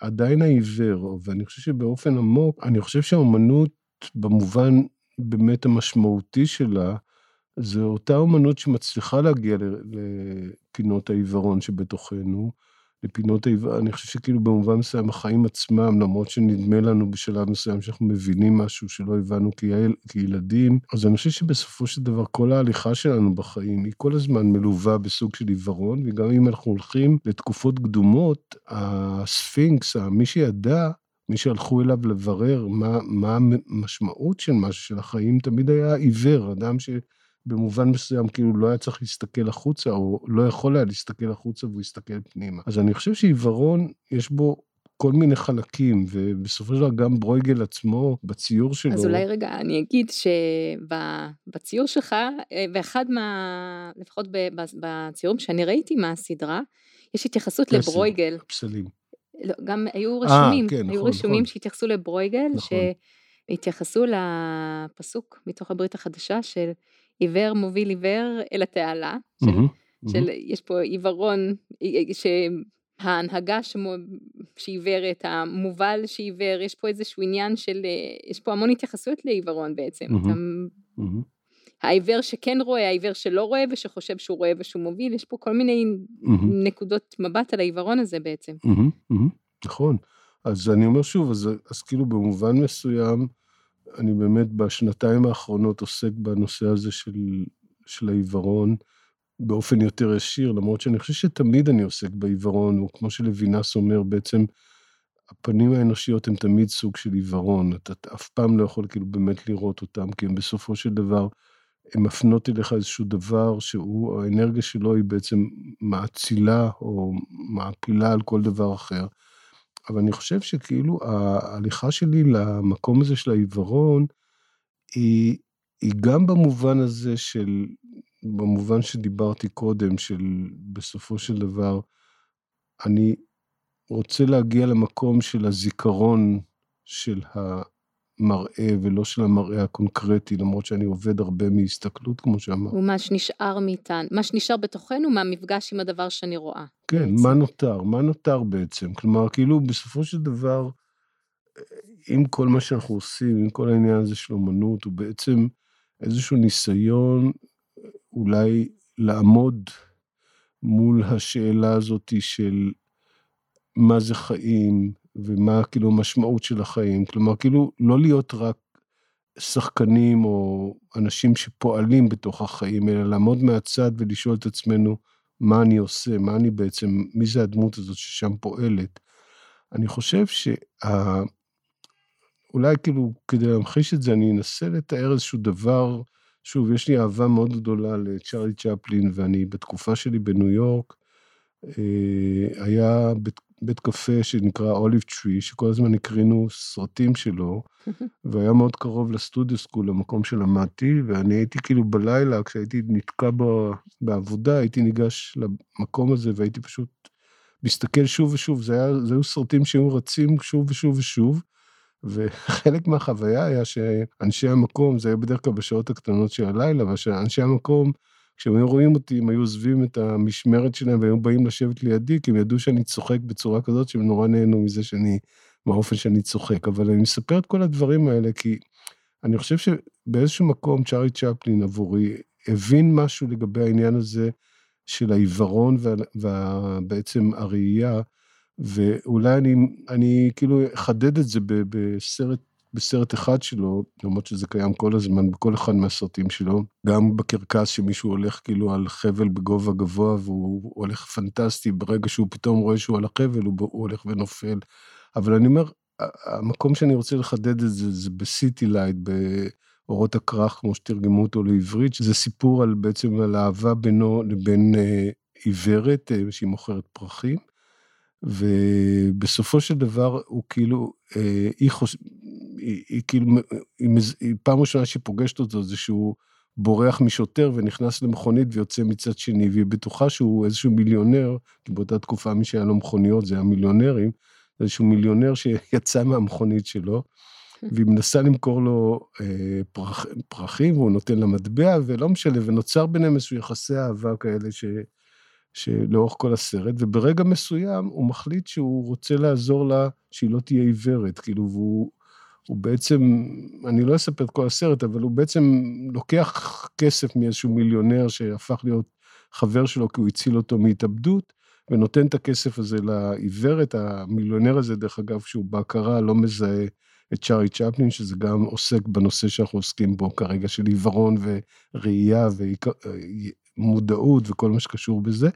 עדיין העיוור, ואני חושב שבאופן עמוק, אני חושב שהאומנות במובן באמת המשמעותי שלה, זו אותה אומנות שמצליחה להגיע לפינות העיוורון שבתוכנו, לפינות איבה, אני חושב שכאילו במובן מסוים החיים עצמם, למרות שנדמה לנו בשלב מסוים שאנחנו מבינים משהו שלא הבנו כיל, כילדים, אז אני חושב שבסופו של דבר כל ההליכה שלנו בחיים היא כל הזמן מלווה בסוג של עיוורון, וגם אם אנחנו הולכים לתקופות קדומות, הספינקס, מי שידע, מי שהלכו אליו לברר מה, מה המשמעות של משהו של החיים, תמיד היה עיוור, אדם ש... במובן מסוים כאילו לא היה צריך להסתכל החוצה, או לא יכול היה להסתכל החוצה והוא הסתכל פנימה. אז אני חושב שעיוורון, יש בו כל מיני חלקים, ובסופו של דבר גם ברויגל עצמו, בציור שלו... אז אולי רגע, אני אגיד שבציור שלך, אה, באחד מה... לפחות בציורים שאני ראיתי מהסדרה, יש התייחסות לברויגל. פסלים. לא, גם היו רשומים, 아, כן, היו נכון, רשומים נכון. שהתייחסו לברויגל, נכון. שהתייחסו לפסוק מתוך הברית החדשה של עיוור מוביל עיוור אל התעלה, של, מהמם, של. יש פה עיוורון, שההנהגה שמו- שעיוורת, המובל שעיוור, יש פה איזשהו עניין של, אה, יש פה המון התייחסויות לעיוורון בעצם. אתה מהמם, העיוור שכן רואה, העיוור שלא רואה ושחושב שהוא רואה ושהוא מוביל, יש פה כל מיני מהמם. נקודות מבט על העיוורון הזה בעצם. מהמם, מהמם, נכון. אז אני אומר שוב, אז, אז כאילו במובן מסוים, אני באמת בשנתיים האחרונות עוסק בנושא הזה של, של העיוורון באופן יותר ישיר, למרות שאני חושב שתמיד אני עוסק בעיוורון, או כמו שלוינס אומר, בעצם הפנים האנושיות הן תמיד סוג של עיוורון, אתה, אף פעם לא יכול כאילו באמת לראות אותם, כי הם בסופו של דבר, הן מפנות אליך איזשהו דבר שהוא, האנרגיה שלו היא בעצם מאצילה או מעפילה על כל דבר אחר. אבל אני חושב שכאילו ההליכה שלי למקום הזה של העיוורון, היא, היא גם במובן הזה של, במובן שדיברתי קודם, של בסופו של דבר, אני רוצה להגיע למקום של הזיכרון של המראה ולא של המראה הקונקרטי, למרות שאני עובד הרבה מהסתכלות, כמו שאמרת. ומה שנשאר מאיתנו, מה שנשאר בתוכנו מהמפגש עם הדבר שאני רואה. כן, בעצם. מה נותר? מה נותר בעצם? כלומר, כאילו, בסופו של דבר, עם כל מה שאנחנו עושים, עם כל העניין הזה של אומנות, הוא בעצם איזשהו ניסיון אולי לעמוד מול השאלה הזאת של מה זה חיים, ומה כאילו המשמעות של החיים. כלומר, כאילו, לא להיות רק שחקנים או אנשים שפועלים בתוך החיים, אלא לעמוד מהצד ולשאול את עצמנו, מה אני עושה, מה אני בעצם, מי זה הדמות הזאת ששם פועלת. אני חושב שה... אולי כאילו, כדי להמחיש את זה, אני אנסה לתאר איזשהו דבר, שוב, יש לי אהבה מאוד גדולה לצ'ארלי צ'פלין, ואני בתקופה שלי בניו יורק, אה, היה בית, קפה שנקרא אוליב טרי, שכל הזמן הקרינו סרטים שלו, והיה מאוד קרוב לסטודיו סקול, למקום שלמדתי, ואני הייתי כאילו בלילה, כשהייתי נתקע ב, בעבודה, הייתי ניגש למקום הזה, והייתי פשוט מסתכל שוב ושוב, זה, היה, זה היו סרטים שהיו רצים שוב ושוב ושוב, וחלק מהחוויה היה שאנשי המקום, זה היה בדרך כלל בשעות הקטנות של הלילה, אבל שאנשי המקום, כשהם היו רואים אותי, הם היו עוזבים את המשמרת שלהם והיו באים לשבת לידי, כי הם ידעו שאני צוחק בצורה כזאת, שהם נורא נהנו מזה שאני, מהאופן שאני צוחק. אבל אני מספר את כל הדברים האלה, כי אני חושב שבאיזשהו מקום צ'ארי צ'פלין עבורי הבין משהו לגבי העניין הזה של העיוורון ובעצם הראייה, ואולי אני, אני כאילו אחדד את זה בסרט, בסרט אחד שלו, למרות שזה קיים כל הזמן בכל אחד מהסרטים שלו, גם בקרקס שמישהו הולך כאילו על חבל בגובה גבוה והוא הולך פנטסטי, ברגע שהוא פתאום רואה שהוא על החבל הוא, הוא הולך ונופל. אבל אני אומר, המקום שאני רוצה לחדד את זה, זה ב City Light, באורות הכרך, כמו שתרגמו אותו לעברית, שזה סיפור על בעצם על אהבה בינו לבין אה, עיוורת אה, שהיא מוכרת פרחים. ובסופו של דבר הוא כאילו, אה, היא, חוש... היא, היא כאילו, היא, היא פעם ראשונה שהיא פוגשת אותו זה שהוא בורח משוטר ונכנס למכונית ויוצא מצד שני, והיא בטוחה שהוא איזשהו מיליונר, כי באותה תקופה מי שהיה לו מכוניות זה היה מיליונרים, איזשהו מיליונר שיצא מהמכונית שלו, והיא מנסה למכור לו אה, פרח, פרחים והוא נותן לה מטבע ולא משנה, ונוצר ביניהם איזשהו יחסי אהבה כאלה ש... שלאורך כל הסרט, וברגע מסוים הוא מחליט שהוא רוצה לעזור לה שהיא לא תהיה עיוורת, כאילו, והוא הוא בעצם, אני לא אספר את כל הסרט, אבל הוא בעצם לוקח כסף מאיזשהו מיליונר שהפך להיות חבר שלו כי הוא הציל אותו מהתאבדות, ונותן את הכסף הזה לעיוורת, המיליונר הזה, דרך אגב, שהוא בהכרה לא מזהה את צ'ארי צ'פלין, שזה גם עוסק בנושא שאנחנו עוסקים בו כרגע, של עיוורון וראייה ומודעות וכל מה שקשור בזה.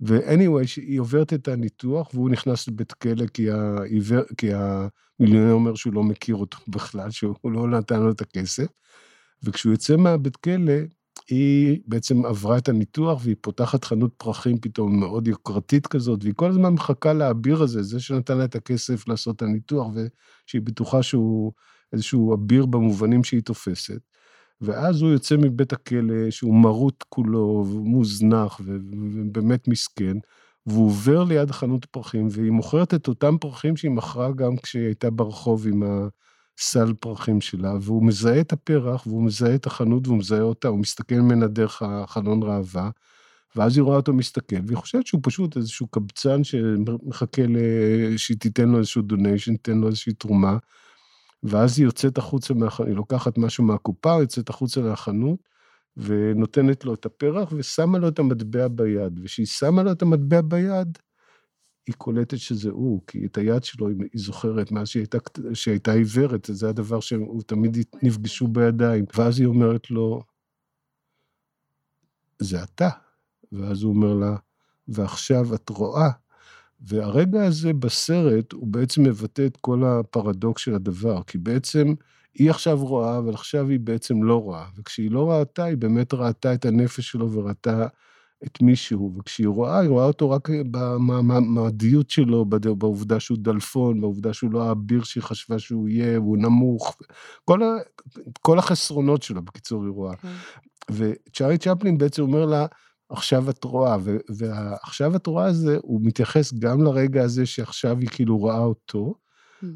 ו-anyway, היא עוברת את הניתוח והוא נכנס לבית כלא כי, העיוור, כי המיליונר אומר שהוא לא מכיר אותו בכלל, שהוא לא נתן לו את הכסף. וכשהוא יוצא מהבית כלא, היא בעצם עברה את הניתוח והיא פותחת חנות פרחים פתאום מאוד יוקרתית כזאת, והיא כל הזמן מחכה לאביר הזה, זה שנתן לה את הכסף לעשות את הניתוח, ושהיא בטוחה שהוא איזשהו אביר במובנים שהיא תופסת. ואז הוא יוצא מבית הכלא, שהוא מרוט כולו, ומוזנח, ובאמת מסכן, והוא עובר ליד חנות פרחים, והיא מוכרת את אותם פרחים שהיא מכרה גם כשהיא הייתה ברחוב עם הסל פרחים שלה, והוא מזהה את הפרח, והוא מזהה את החנות, והוא מזהה אותה, הוא מסתכל ממנה דרך החלון ראווה, ואז היא רואה אותו מסתכל, והיא חושבת שהוא פשוט איזשהו קבצן שמחכה שהיא תיתן לו איזשהו דוניישן, תיתן לו איזושהי תרומה, ואז היא יוצאת החוצה מהחנות, היא לוקחת משהו מהקופה, יוצאת החוצה מהחנות, ונותנת לו את הפרח, ושמה לו את המטבע ביד. וכשהיא שמה לו את המטבע ביד, היא קולטת שזה הוא, כי את היד שלו היא זוכרת מאז שהיא הייתה, שהיא הייתה עיוורת, זה הדבר שהוא תמיד נפגשו בידיים. ואז היא אומרת לו, זה אתה. ואז הוא אומר לה, ועכשיו את רואה והרגע הזה בסרט הוא בעצם מבטא את כל הפרדוקס של הדבר, כי בעצם היא עכשיו רואה, אבל עכשיו היא בעצם לא רואה. וכשהיא לא ראתה, היא באמת ראתה את הנפש שלו וראתה את מישהו. וכשהיא רואה, היא רואה אותו רק במעדיות שלו, בעובדה שהוא דלפון, בעובדה שהוא לא האביר שהיא חשבה שהוא יהיה, הוא נמוך. כל, ה, כל החסרונות שלו, בקיצור, היא רואה. כן. וצ'ארי צ'פלין בעצם אומר לה, עכשיו את רואה, ועכשיו את רואה הזה, הוא מתייחס גם לרגע הזה שעכשיו היא כאילו רואה אותו, mm.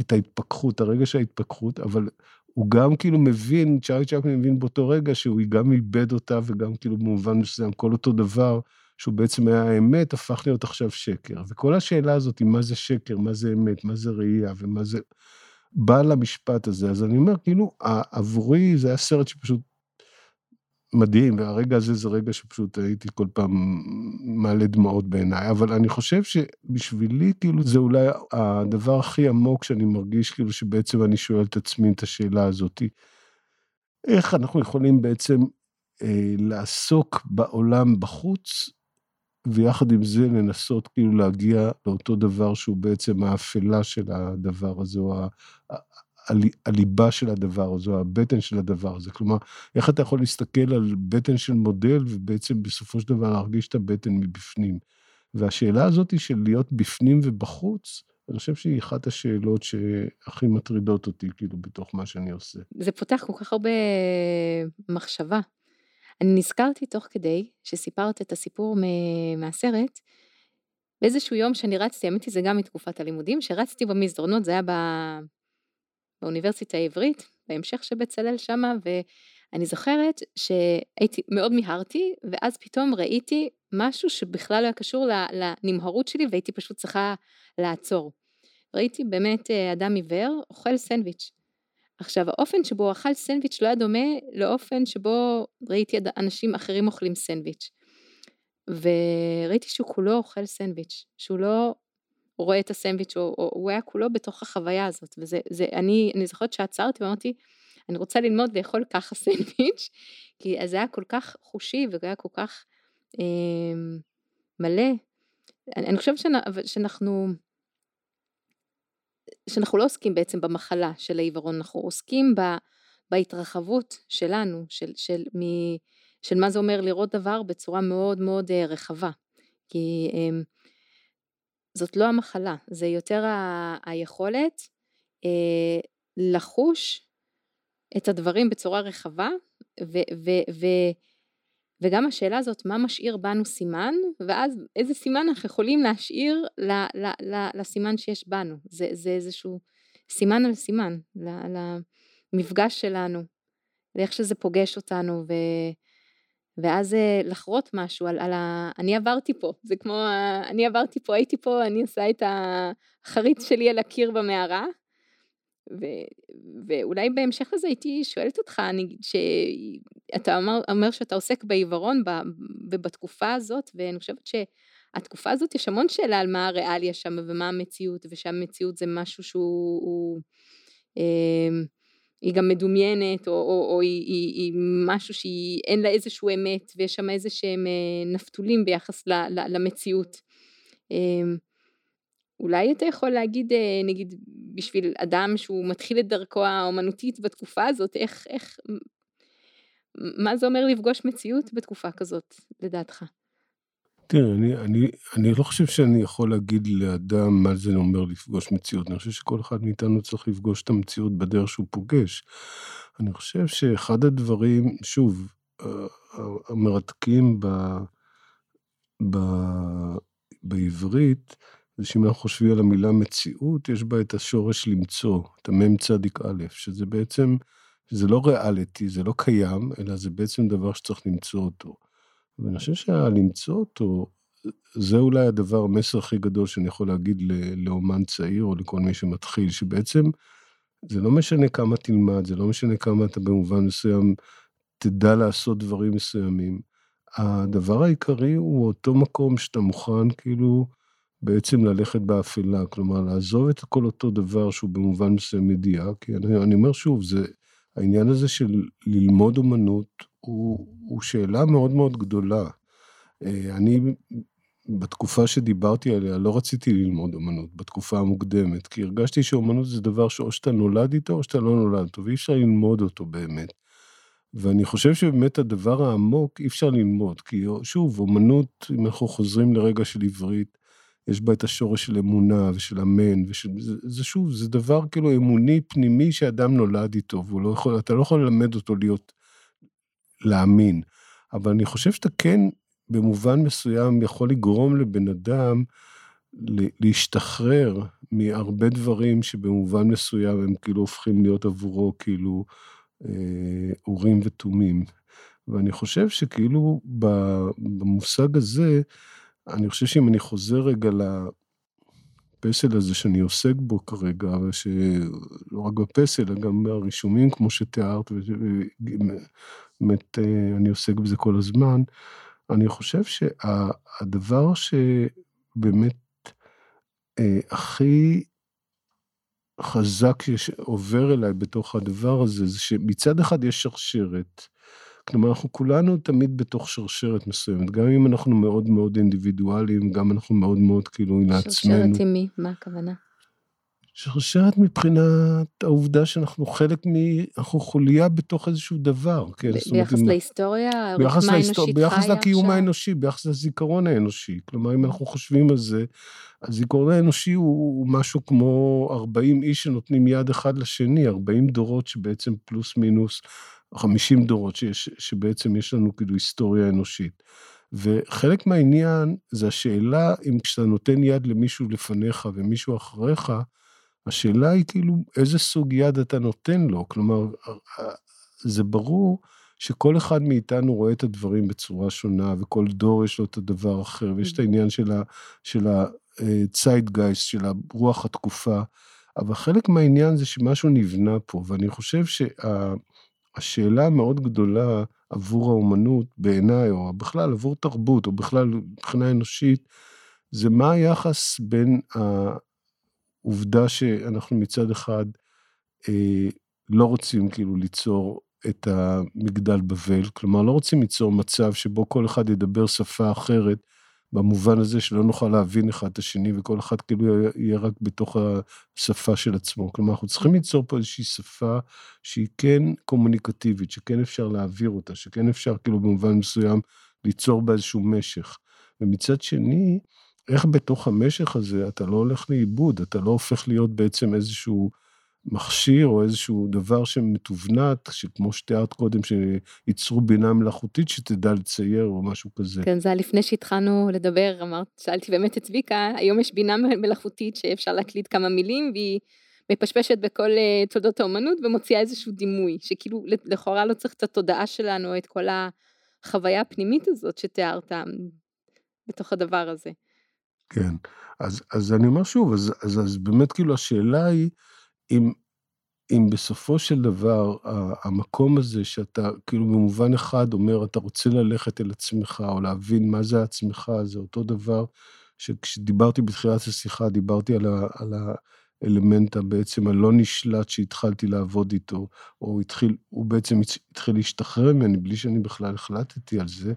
את ההתפכחות, הרגע של ההתפכחות, אבל הוא גם כאילו מבין, צ'ארי צ'פלין מבין באותו רגע שהוא גם איבד אותה, וגם כאילו במובן מסוים, כל אותו דבר, שהוא בעצם היה האמת, הפך להיות עכשיו שקר. וכל השאלה הזאת היא מה זה שקר, מה זה אמת, מה זה ראייה, ומה זה... בא למשפט הזה. אז אני אומר, כאילו, עבורי זה היה סרט שפשוט מדהים, והרגע הזה זה רגע שפשוט הייתי כל פעם מעלה דמעות בעיניי, אבל אני חושב שבשבילי, כאילו, זה אולי הדבר הכי עמוק שאני מרגיש, כאילו, שבעצם אני שואל את עצמי את השאלה הזאת, איך אנחנו יכולים בעצם אה, לעסוק בעולם בחוץ, ויחד עם זה לנסות כאילו להגיע לאותו דבר שהוא בעצם האפלה של הדבר הזה, או הליבה של הדבר או הבטן של הדבר הזה. כלומר, איך אתה יכול להסתכל על בטן של מודל, ובעצם בסופו של דבר להרגיש את הבטן מבפנים. והשאלה הזאת היא של להיות בפנים ובחוץ, אני חושב שהיא אחת השאלות שהכי מטרידות אותי, כאילו, בתוך מה שאני עושה. זה פותח כל כך הרבה מחשבה. אני נזכרתי תוך כדי שסיפרת את הסיפור מהסרט, באיזשהו יום שאני רצתי, האמת היא זה גם מתקופת הלימודים, שרצתי במסדרונות, זה היה באוניברסיטה העברית, בהמשך שבצלאל שמה, ואני זוכרת שהייתי, מאוד מיהרתי, ואז פתאום ראיתי משהו שבכלל לא היה קשור לנמהרות שלי, והייתי פשוט צריכה לעצור. ראיתי באמת אה, אדם עיוור אוכל סנדוויץ'. עכשיו האופן שבו הוא אכל סנדוויץ' לא היה דומה לאופן שבו ראיתי אנשים אחרים אוכלים סנדוויץ'. וראיתי שהוא כולו אוכל סנדוויץ', שהוא לא הוא רואה את הסנדוויץ', הוא, הוא, הוא היה כולו בתוך החוויה הזאת, וזה, זה, אני, אני זוכרת שעצרתי ואמרתי, אני רוצה ללמוד לאכול ככה סנדוויץ', כי זה היה כל כך חושי וזה היה כל כך אה, מלא. אני, אני חושבת שאנחנו, שאנחנו לא עוסקים בעצם במחלה של העיוורון, אנחנו עוסקים ב, בהתרחבות שלנו, של, של, מ, של מה זה אומר לראות דבר בצורה מאוד מאוד אה, רחבה. כי אה, זאת לא המחלה, זה יותר ה- היכולת אה, לחוש את הדברים בצורה רחבה, ו- ו- ו- וגם השאלה הזאת, מה משאיר בנו סימן, ואז איזה סימן אנחנו יכולים להשאיר ל- ל- ל- לסימן שיש בנו. זה, זה איזשהו סימן על סימן, למפגש שלנו, לאיך שזה פוגש אותנו, ו- ואז אה, לחרות משהו על, על ה... אני עברתי פה, זה כמו, ה... אני עברתי פה, הייתי פה, אני עושה את החריץ שלי על הקיר במערה. ו... ואולי בהמשך לזה הייתי שואלת אותך, אני... שאתה אומר, אומר שאתה עוסק בעיוורון ב... ובתקופה הזאת, ואני חושבת שהתקופה הזאת יש המון שאלה על מה הריאליה שם ומה המציאות, ושהמציאות זה משהו שהוא... הוא... אה, היא גם מדומיינת, או, או, או היא, היא, היא משהו שאין לה איזשהו אמת, ויש שם איזה שהם אה, נפתולים ביחס ל, ל, למציאות. אמ, אולי אתה יכול להגיד, אה, נגיד, בשביל אדם שהוא מתחיל את דרכו האומנותית בתקופה הזאת, איך, איך, מה זה אומר לפגוש מציאות בתקופה כזאת, לדעתך? תראה, אני, אני, אני לא חושב שאני יכול להגיד לאדם מה זה אומר לפגוש מציאות. אני חושב שכל אחד מאיתנו צריך לפגוש את המציאות בדרך שהוא פוגש. אני חושב שאחד הדברים, שוב, המרתקים ב, ב, בעברית, זה שאם אנחנו חושבים על המילה מציאות, יש בה את השורש למצוא, את המ"ם צדיק א', שזה בעצם, זה לא ריאליטי, זה לא קיים, אלא זה בעצם דבר שצריך למצוא אותו. ואני חושב שהלמצוא אותו, זה אולי הדבר, המסר הכי גדול שאני יכול להגיד לאומן צעיר או לכל מי שמתחיל, שבעצם זה לא משנה כמה תלמד, זה לא משנה כמה אתה במובן מסוים תדע לעשות דברים מסוימים. הדבר העיקרי הוא אותו מקום שאתה מוכן כאילו בעצם ללכת באפלה, כלומר לעזוב את כל אותו דבר שהוא במובן מסוים ידיעה, כי אני, אני אומר שוב, זה העניין הזה של ללמוד אומנות הוא, הוא שאלה מאוד מאוד גדולה. אה, אני, בתקופה שדיברתי עליה, לא רציתי ללמוד אומנות, בתקופה המוקדמת, כי הרגשתי שאומנות זה דבר שאו שאתה נולד איתו או שאתה לא נולד איתו, ואי אפשר ללמוד אותו באמת. ואני חושב שבאמת הדבר העמוק אי אפשר ללמוד, כי שוב, אומנות, אם אנחנו חוזרים לרגע של עברית, יש בה את השורש של אמונה ושל אמן, ושל, זה, זה שוב, זה דבר כאילו אמוני פנימי שאדם נולד איתו, והוא לא לא יכול ללמד אותו להיות, להאמין. אבל אני חושב שאתה כן, במובן מסוים, יכול לגרום לבן אדם להשתחרר מהרבה דברים שבמובן מסוים הם כאילו הופכים להיות עבורו כאילו אה, אורים ותומים. ואני חושב שכאילו במושג הזה, אני חושב שאם אני חוזר רגע לפסל הזה שאני עוסק בו כרגע, ושלא רק בפסל, אלא גם ברישומים, כמו שתיארת, ובאמת אה, אני עוסק בזה כל הזמן, אני חושב שהדבר שבאמת אה, הכי חזק שעובר אליי בתוך הדבר הזה, זה שמצד אחד יש שרשרת, כלומר, אנחנו כולנו תמיד בתוך שרשרת מסוימת, גם אם אנחנו מאוד מאוד אינדיבידואליים, גם אנחנו מאוד מאוד כאילו לעצמנו. שרשרת עם מי? מה הכוונה? שרשרת מבחינת העובדה שאנחנו חלק מ... אנחנו חוליה בתוך איזשהו דבר. כן, ב- ביחס אומרת, להיסטוריה? ביחס, להיסטור... ביחס לקיום עכשיו? האנושי, ביחס לזיכרון האנושי. כלומר, אם אנחנו חושבים על זה, הזיכרון האנושי הוא, הוא משהו כמו 40 איש שנותנים יד אחד לשני, 40 דורות שבעצם פלוס מינוס 50 דורות שיש, שבעצם יש לנו כאילו היסטוריה אנושית. וחלק מהעניין זה השאלה אם כשאתה נותן יד למישהו לפניך ומישהו אחריך, השאלה היא כאילו איזה סוג יד אתה נותן לו. כלומר, זה ברור שכל אחד מאיתנו רואה את הדברים בצורה שונה, וכל דור יש לו את הדבר האחר, ויש את העניין של ה-Zeitgeist, של רוח התקופה, אבל חלק מהעניין זה שמשהו נבנה פה, ואני חושב שה... השאלה המאוד גדולה עבור האומנות, בעיניי, או בכלל עבור תרבות, או בכלל מבחינה אנושית, זה מה היחס בין העובדה שאנחנו מצד אחד אה, לא רוצים כאילו ליצור את המגדל בבל, כלומר לא רוצים ליצור מצב שבו כל אחד ידבר שפה אחרת, במובן הזה שלא נוכל להבין אחד את השני, וכל אחד כאילו יהיה רק בתוך השפה של עצמו. כלומר, אנחנו צריכים ליצור פה איזושהי שפה שהיא כן קומוניקטיבית, שכן אפשר להעביר אותה, שכן אפשר כאילו במובן מסוים ליצור בה איזשהו משך. ומצד שני, איך בתוך המשך הזה אתה לא הולך לאיבוד, אתה לא הופך להיות בעצם איזשהו מכשיר או איזשהו דבר שמתוונת, שכמו שתיארת קודם, שייצרו בינה מלאכותית שתדע לצייר או משהו כזה. כן, זה היה לפני שהתחלנו לדבר, אמרת, שאלתי באמת את צביקה, היום יש בינה מלאכותית שאפשר להקליד כמה מילים, והיא מפשפשת בכל uh, תולדות האומנות ומוציאה איזשהו דימוי, שכאילו לכאורה לא צריך את התודעה שלנו, את כל החוויה הפנימית הזאת שתיארת בתוך הדבר הזה. כן, אז, אז אני אומר שוב, אז, אז, אז באמת כאילו השאלה היא, אם, אם בסופו של דבר המקום הזה שאתה כאילו במובן אחד אומר, אתה רוצה ללכת אל עצמך או להבין מה זה עצמך, זה אותו דבר שכשדיברתי בתחילת השיחה, דיברתי על, ה, על האלמנט הבעצם הלא נשלט שהתחלתי לעבוד איתו, או התחיל, הוא בעצם התחיל להשתחרר ממני בלי שאני בכלל החלטתי על זה,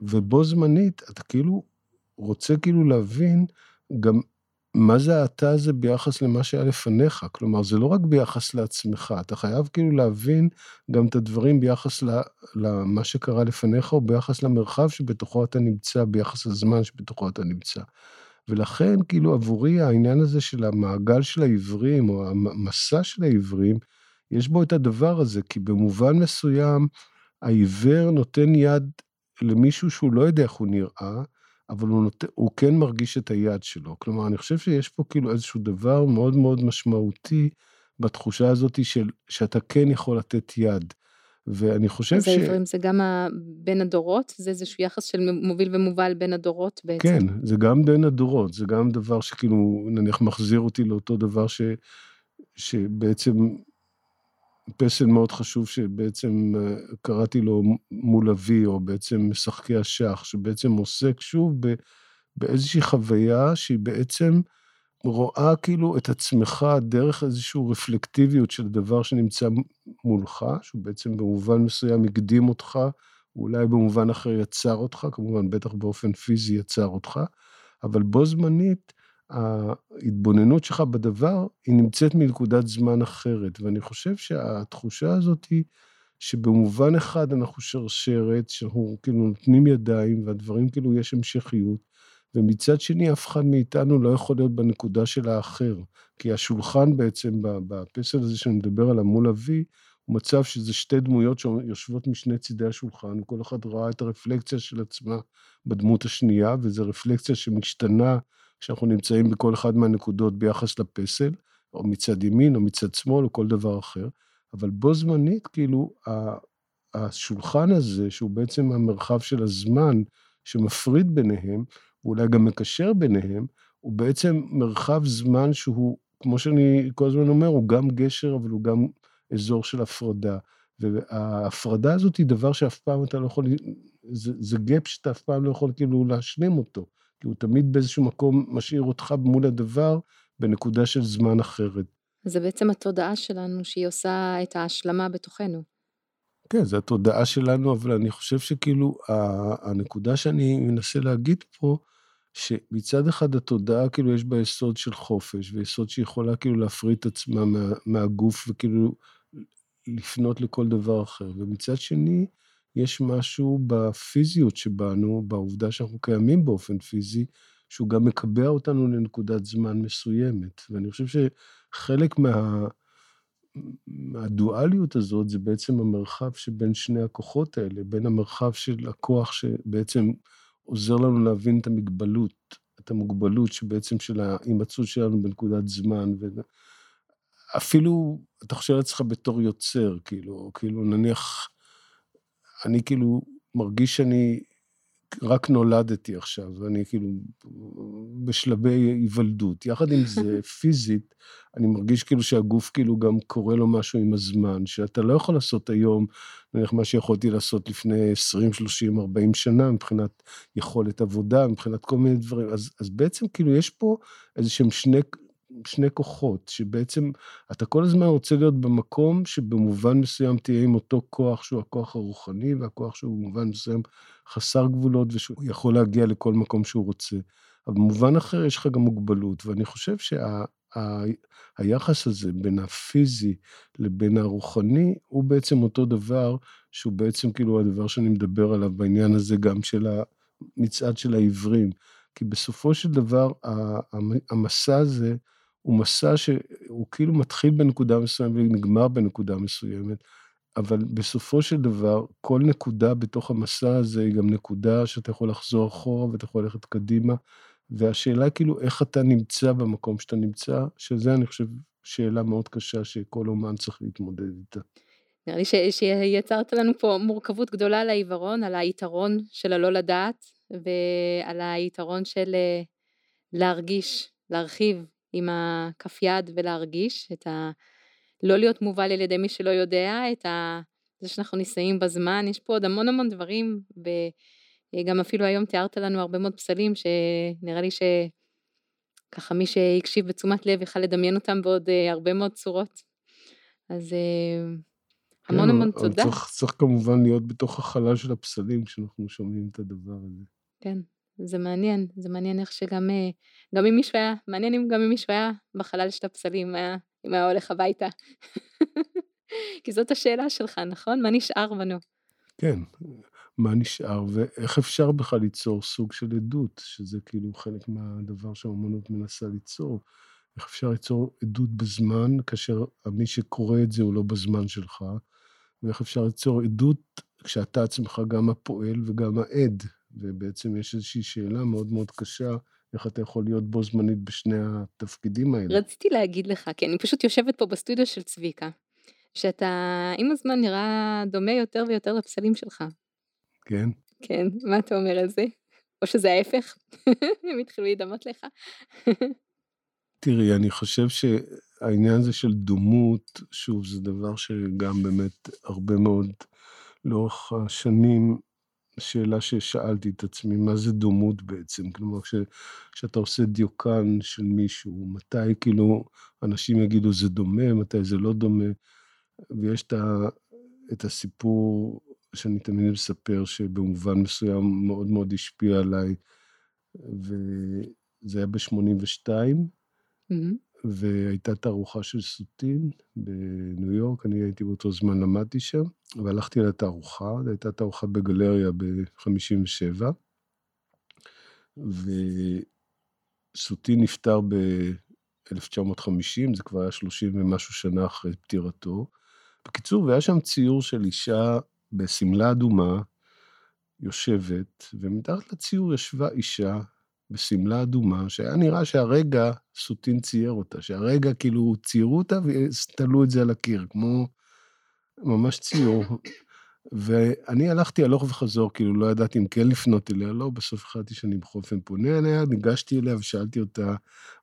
ובו זמנית אתה כאילו רוצה כאילו להבין גם מה זה האתה הזה ביחס למה שהיה לפניך? כלומר, זה לא רק ביחס לעצמך, אתה חייב כאילו להבין גם את הדברים ביחס למה שקרה לפניך, או ביחס למרחב שבתוכו אתה נמצא, ביחס לזמן שבתוכו אתה נמצא. ולכן, כאילו, עבורי העניין הזה של המעגל של העברים, או המסע של העברים, יש בו את הדבר הזה, כי במובן מסוים, העיוור נותן יד למישהו שהוא לא יודע איך הוא נראה, אבל הוא, נות... הוא כן מרגיש את היד שלו. כלומר, אני חושב שיש פה כאילו איזשהו דבר מאוד מאוד משמעותי בתחושה הזאת של שאתה כן יכול לתת יד. ואני חושב אז ש... אז העברים זה גם בין הדורות? זה איזשהו יחס של מוביל ומובל בין הדורות בעצם? כן, זה גם בין הדורות, זה גם דבר שכאילו, נניח מחזיר אותי לאותו דבר ש... שבעצם פסל מאוד חשוב שבעצם אה, קראתי לו מול אבי, או בעצם משחקי השח, שבעצם עוסק שוב באיזושהי חוויה שהיא בעצם רואה כאילו את עצמך דרך איזושהי רפלקטיביות של דבר שנמצא מולך, שהוא בעצם במובן מסוים הקדים אותך, אולי במובן אחר יצר אותך, כמובן בטח באופן פיזי יצר אותך, אבל בו זמנית, ההתבוננות שלך בדבר, היא נמצאת מנקודת זמן אחרת. ואני חושב שהתחושה הזאת היא שבמובן אחד אנחנו שרשרת, שאנחנו כאילו נותנים ידיים, והדברים כאילו יש המשכיות, ומצד שני אף אחד מאיתנו לא יכול להיות בנקודה של האחר. כי השולחן בעצם, בפסל הזה שאני מדבר עליו מול אבי, הוא מצב שזה שתי דמויות שיושבות משני צידי השולחן, וכל אחד ראה את הרפלקציה של עצמה בדמות השנייה, וזו רפלקציה שמשתנה כשאנחנו נמצאים בכל אחד מהנקודות ביחס לפסל, או מצד ימין, או מצד שמאל, או כל דבר אחר, אבל בו זמנית, כאילו, השולחן הזה, שהוא בעצם המרחב של הזמן שמפריד ביניהם, ואולי גם מקשר ביניהם, הוא בעצם מרחב זמן שהוא, כמו שאני כל הזמן אומר, הוא גם גשר, אבל הוא גם אזור של הפרדה. וההפרדה הזאת היא דבר שאף פעם אתה לא יכול, זה, זה גאפ שאתה אף פעם לא יכול כאילו להשלים אותו. כי הוא תמיד באיזשהו מקום משאיר אותך מול הדבר בנקודה של זמן אחרת. זה בעצם התודעה שלנו שהיא עושה את ההשלמה בתוכנו. כן, זו התודעה שלנו, אבל אני חושב שכאילו הנקודה שאני מנסה להגיד פה, שמצד אחד התודעה כאילו יש בה יסוד של חופש, ויסוד שיכולה כאילו להפריד את עצמה מה, מהגוף וכאילו לפנות לכל דבר אחר, ומצד שני, יש משהו בפיזיות שבנו, בעובדה שאנחנו קיימים באופן פיזי, שהוא גם מקבע אותנו לנקודת זמן מסוימת. ואני חושב שחלק מה... מהדואליות הזאת זה בעצם המרחב שבין שני הכוחות האלה, בין המרחב של הכוח שבעצם עוזר לנו להבין את המגבלות, את המוגבלות שבעצם של ההימצאות שלנו בנקודת זמן. ו... אפילו, אתה חושב לעצמך בתור יוצר, כאילו, כאילו נניח, אני כאילו מרגיש שאני רק נולדתי עכשיו, ואני כאילו בשלבי היוולדות. יחד עם זה, פיזית, אני מרגיש כאילו שהגוף כאילו גם קורה לו משהו עם הזמן, שאתה לא יכול לעשות היום, נניח מה שיכולתי לעשות לפני 20, 30, 40 שנה, מבחינת יכולת עבודה, מבחינת כל מיני דברים. אז, אז בעצם כאילו יש פה איזה שהם שני שני כוחות, שבעצם אתה כל הזמן רוצה להיות במקום שבמובן מסוים תהיה עם אותו כוח שהוא הכוח הרוחני, והכוח שהוא במובן מסוים חסר גבולות, ושהוא יכול להגיע לכל מקום שהוא רוצה. אבל במובן אחר יש לך גם מוגבלות, ואני חושב שה, הזה בין הפיזי לבין הרוחני, הוא בעצם אותו דבר, שהוא בעצם כאילו הדבר שאני מדבר עליו בעניין הזה גם של המצעד של העברים. כי בסופו של דבר, המסע הזה, הוא מסע שהוא כאילו מתחיל בנקודה מסוימת ונגמר בנקודה מסוימת, אבל בסופו של דבר, כל נקודה בתוך המסע הזה היא גם נקודה שאתה יכול לחזור אחורה ואתה יכול ללכת קדימה, והשאלה כאילו איך אתה נמצא במקום שאתה נמצא, שזה אני חושב שאלה מאוד קשה שכל אומן צריך להתמודד איתה. נראה לי שיצרת לנו פה מורכבות גדולה על העיוורון, על היתרון של הלא לדעת, ועל היתרון של אה, להרגיש, להרחיב, עם הכף יד ולהרגיש את ה... לא להיות מובל על ידי מי שלא יודע, את ה... זה שאנחנו נישאים בזמן, יש פה עוד המון המון דברים, וגם אפילו היום תיארת לנו הרבה מאוד פסלים, שנראה לי שככה מי שהקשיב בתשומת לב יכל לדמיין אותם בעוד אה, הרבה מאוד צורות. אז אה, המון כן, המון תודה. צריך, צריך כמובן להיות בתוך החלל של הפסלים כשאנחנו שומעים את הדבר הזה. כן, זה מעניין, זה מעניין איך שגם אה, גם אם מישהו היה, מעניין אם גם אם מישהו היה בחלל של הפסלים, היה, אם היה הולך הביתה. כי זאת השאלה שלך, נכון? מה נשאר בנו? כן, מה נשאר, ואיך אפשר בכלל ליצור סוג של עדות, שזה כאילו חלק מהדבר שהאומנות מנסה ליצור. איך אפשר ליצור עדות בזמן, כאשר מי שקורא את זה הוא לא בזמן שלך, ואיך אפשר ליצור עדות כשאתה עצמך גם הפועל וגם העד, ובעצם יש איזושהי שאלה מאוד מאוד קשה, איך אתה יכול להיות בו זמנית בשני התפקידים האלה. רציתי להגיד לך, כי אני פשוט יושבת פה בסטודיו של צביקה, שאתה עם הזמן נראה דומה יותר ויותר לפסלים שלך. כן? כן, מה אתה אומר על זה? או שזה ההפך? הם התחילו להידמות לך? תראי, אני חושב שהעניין הזה של דומות, שוב, זה דבר שגם באמת הרבה מאוד לאורך השנים, שאלה ששאלתי את עצמי, מה זה דומות בעצם? כלומר, כשאתה עושה דיוקן של מישהו, מתי כאילו אנשים יגידו זה דומה, מתי זה לא דומה, ויש את, ה, את הסיפור שאני תמיד מספר, שבמובן מסוים מאוד מאוד השפיע עליי, וזה היה ב-82, mm-hmm. והייתה תערוכה של סוטין בניו יורק, אני הייתי באותו זמן, למדתי שם, והלכתי לתערוכה, זו הייתה תערוכה בגלריה ב-57, וסוטין נפטר ב-1950, זה כבר היה 30 ומשהו שנה אחרי פטירתו. בקיצור, והיה שם ציור של אישה בשמלה אדומה, יושבת, ומתחת לציור ישבה אישה בשמלה אדומה, שהיה נראה שהרגע סוטין צייר אותה, שהרגע כאילו ציירו אותה ותלו את זה על הקיר, כמו ממש ציור. ואני הלכתי הלוך וחזור, כאילו לא ידעתי אם כן לפנות אליה, לא, בסוף החלטתי שאני בחופן פונה אליה, ניגשתי אליה ושאלתי אותה,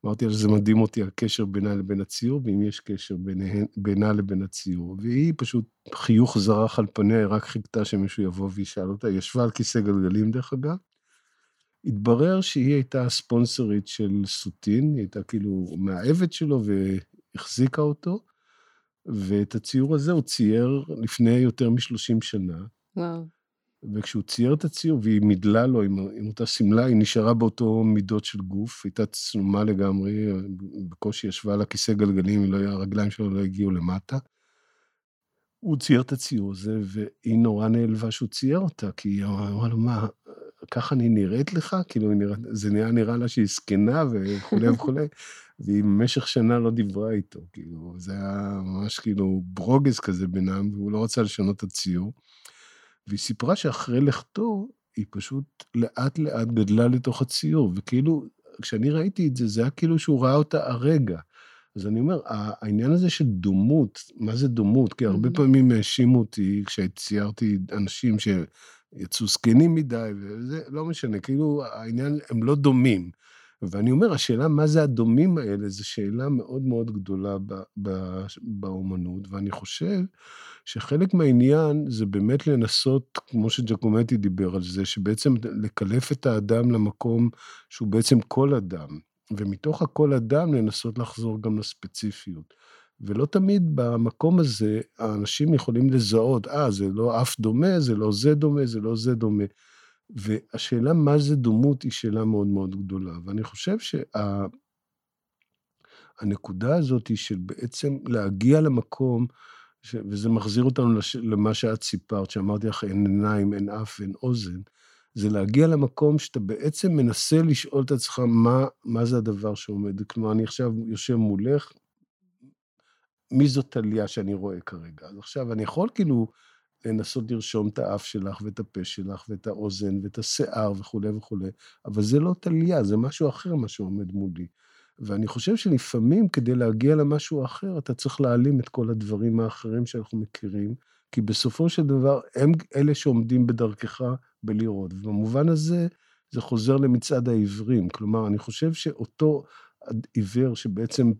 אמרתי לה שזה מדהים אותי הקשר בינה לבין הציור, ואם יש קשר בינה, בינה לבין הציור. והיא פשוט, חיוך זרח על פניה, היא רק חיכתה שמישהו יבוא וישאל אותה, היא ישבה על כיסא גלגלים דרך אגב. התברר שהיא הייתה הספונסרית של סוטין, היא הייתה כאילו מאהבת שלו והחזיקה אותו, ואת הציור הזה הוא צייר לפני יותר מ-30 שנה. וואו. וכשהוא צייר את הציור, והיא מידלה לו עם, עם אותה שמלה, היא נשארה באותו מידות של גוף, הייתה צנומה לגמרי, בקושי ישבה על הכיסא גלגלים, לא, הרגליים שלו לא הגיעו למטה. הוא צייר את הציור הזה, והיא נורא נעלבה שהוא צייר אותה, כי היא אמרה לו, מה, ככה אני נראית לך? כאילו, זה נראה, נראה לה שהיא זקנה וכולי וכולי, והיא במשך שנה לא דיברה איתו, כאילו, זה היה ממש כאילו ברוגז כזה בינם, והוא לא רצה לשנות את הציור. והיא סיפרה שאחרי לכתו, היא פשוט לאט לאט גדלה לתוך הציור, וכאילו, כשאני ראיתי את זה, זה היה כאילו שהוא ראה אותה הרגע. אז אני אומר, העניין הזה של דומות, מה זה דומות? כי הרבה mm-hmm. פעמים האשימו אותי, כשציירתי אנשים שיצאו זקנים מדי, וזה לא משנה, כאילו העניין, הם לא דומים. ואני אומר, השאלה מה זה הדומים האלה, זו שאלה מאוד מאוד גדולה ב, ב, באומנות, ואני חושב שחלק מהעניין זה באמת לנסות, כמו שג'קומטי דיבר על זה, שבעצם לקלף את האדם למקום שהוא בעצם כל אדם. ומתוך הכל אדם לנסות לחזור גם לספציפיות. ולא תמיד במקום הזה האנשים יכולים לזהות, אה, זה לא אף דומה, זה לא זה דומה, זה לא זה דומה. והשאלה מה זה דומות היא שאלה מאוד מאוד גדולה. ואני חושב שהנקודה שה... הזאת היא של בעצם להגיע למקום, ש... וזה מחזיר אותנו לש... למה שאת סיפרת, שאמרתי לך, אין עיניים, אין אף, אין אוזן. זה להגיע למקום שאתה בעצם מנסה לשאול את עצמך מה, מה זה הדבר שעומד. כלומר, אני עכשיו יושב מולך, מי זאת טליה שאני רואה כרגע? אז עכשיו, אני יכול כאילו לנסות לרשום את האף שלך ואת הפה שלך ואת האוזן ואת השיער וכולי וכולי, אבל זה לא טליה, זה משהו אחר מה שעומד מולי. ואני חושב שלפעמים כדי להגיע למשהו אחר, אתה צריך להעלים את כל הדברים האחרים שאנחנו מכירים, כי בסופו של דבר הם אלה שעומדים בדרכך בלראות. ובמובן הזה, זה חוזר למצעד העיוורים. כלומר, אני חושב שאותו עיוור שבעצם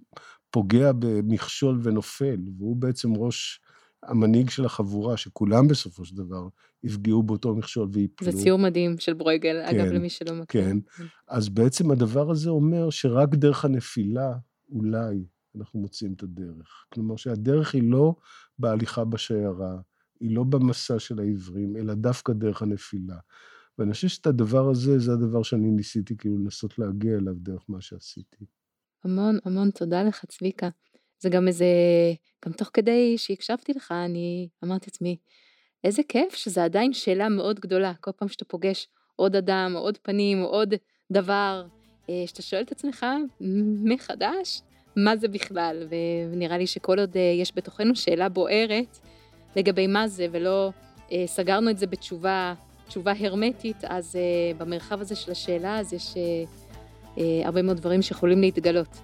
פוגע במכשול ונופל, והוא בעצם ראש המנהיג של החבורה, שכולם בסופו של דבר יפגעו באותו מכשול ויפלו. זה ציור מדהים של ברויגל, כן, אגב, למי שלא מכיר. כן, אז בעצם הדבר הזה אומר שרק דרך הנפילה, אולי, אנחנו מוצאים את הדרך. כלומר שהדרך היא לא בהליכה בשיירה, היא לא במסע של העברים, אלא דווקא דרך הנפילה. ואני חושב שאת הדבר הזה, זה הדבר שאני ניסיתי כאילו לנסות להגיע אליו דרך מה שעשיתי. המון המון תודה לך, צביקה. זה גם איזה, גם תוך כדי שהקשבתי לך, אני אמרתי לעצמי, איזה כיף שזה עדיין שאלה מאוד גדולה, כל פעם שאתה פוגש עוד אדם, או עוד פנים, או עוד דבר, אה, שאתה שואל את עצמך מחדש, מה זה בכלל, ונראה לי שכל עוד אה, יש בתוכנו שאלה בוערת לגבי מה זה, ולא אה, סגרנו את זה בתשובה, תשובה הרמטית, אז במרחב הזה של השאלה, אז יש הרבה מאוד דברים שיכולים להתגלות.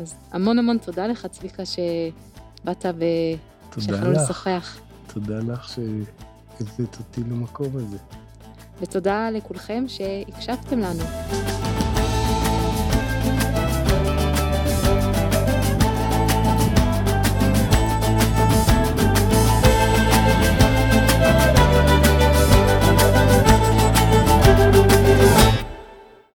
אז המון המון תודה לך, צביקה, שבאת ושיכולנו לשוחח. תודה לך שהבאת אותי למקום הזה. ותודה לכולכם שהקשבתם לנו.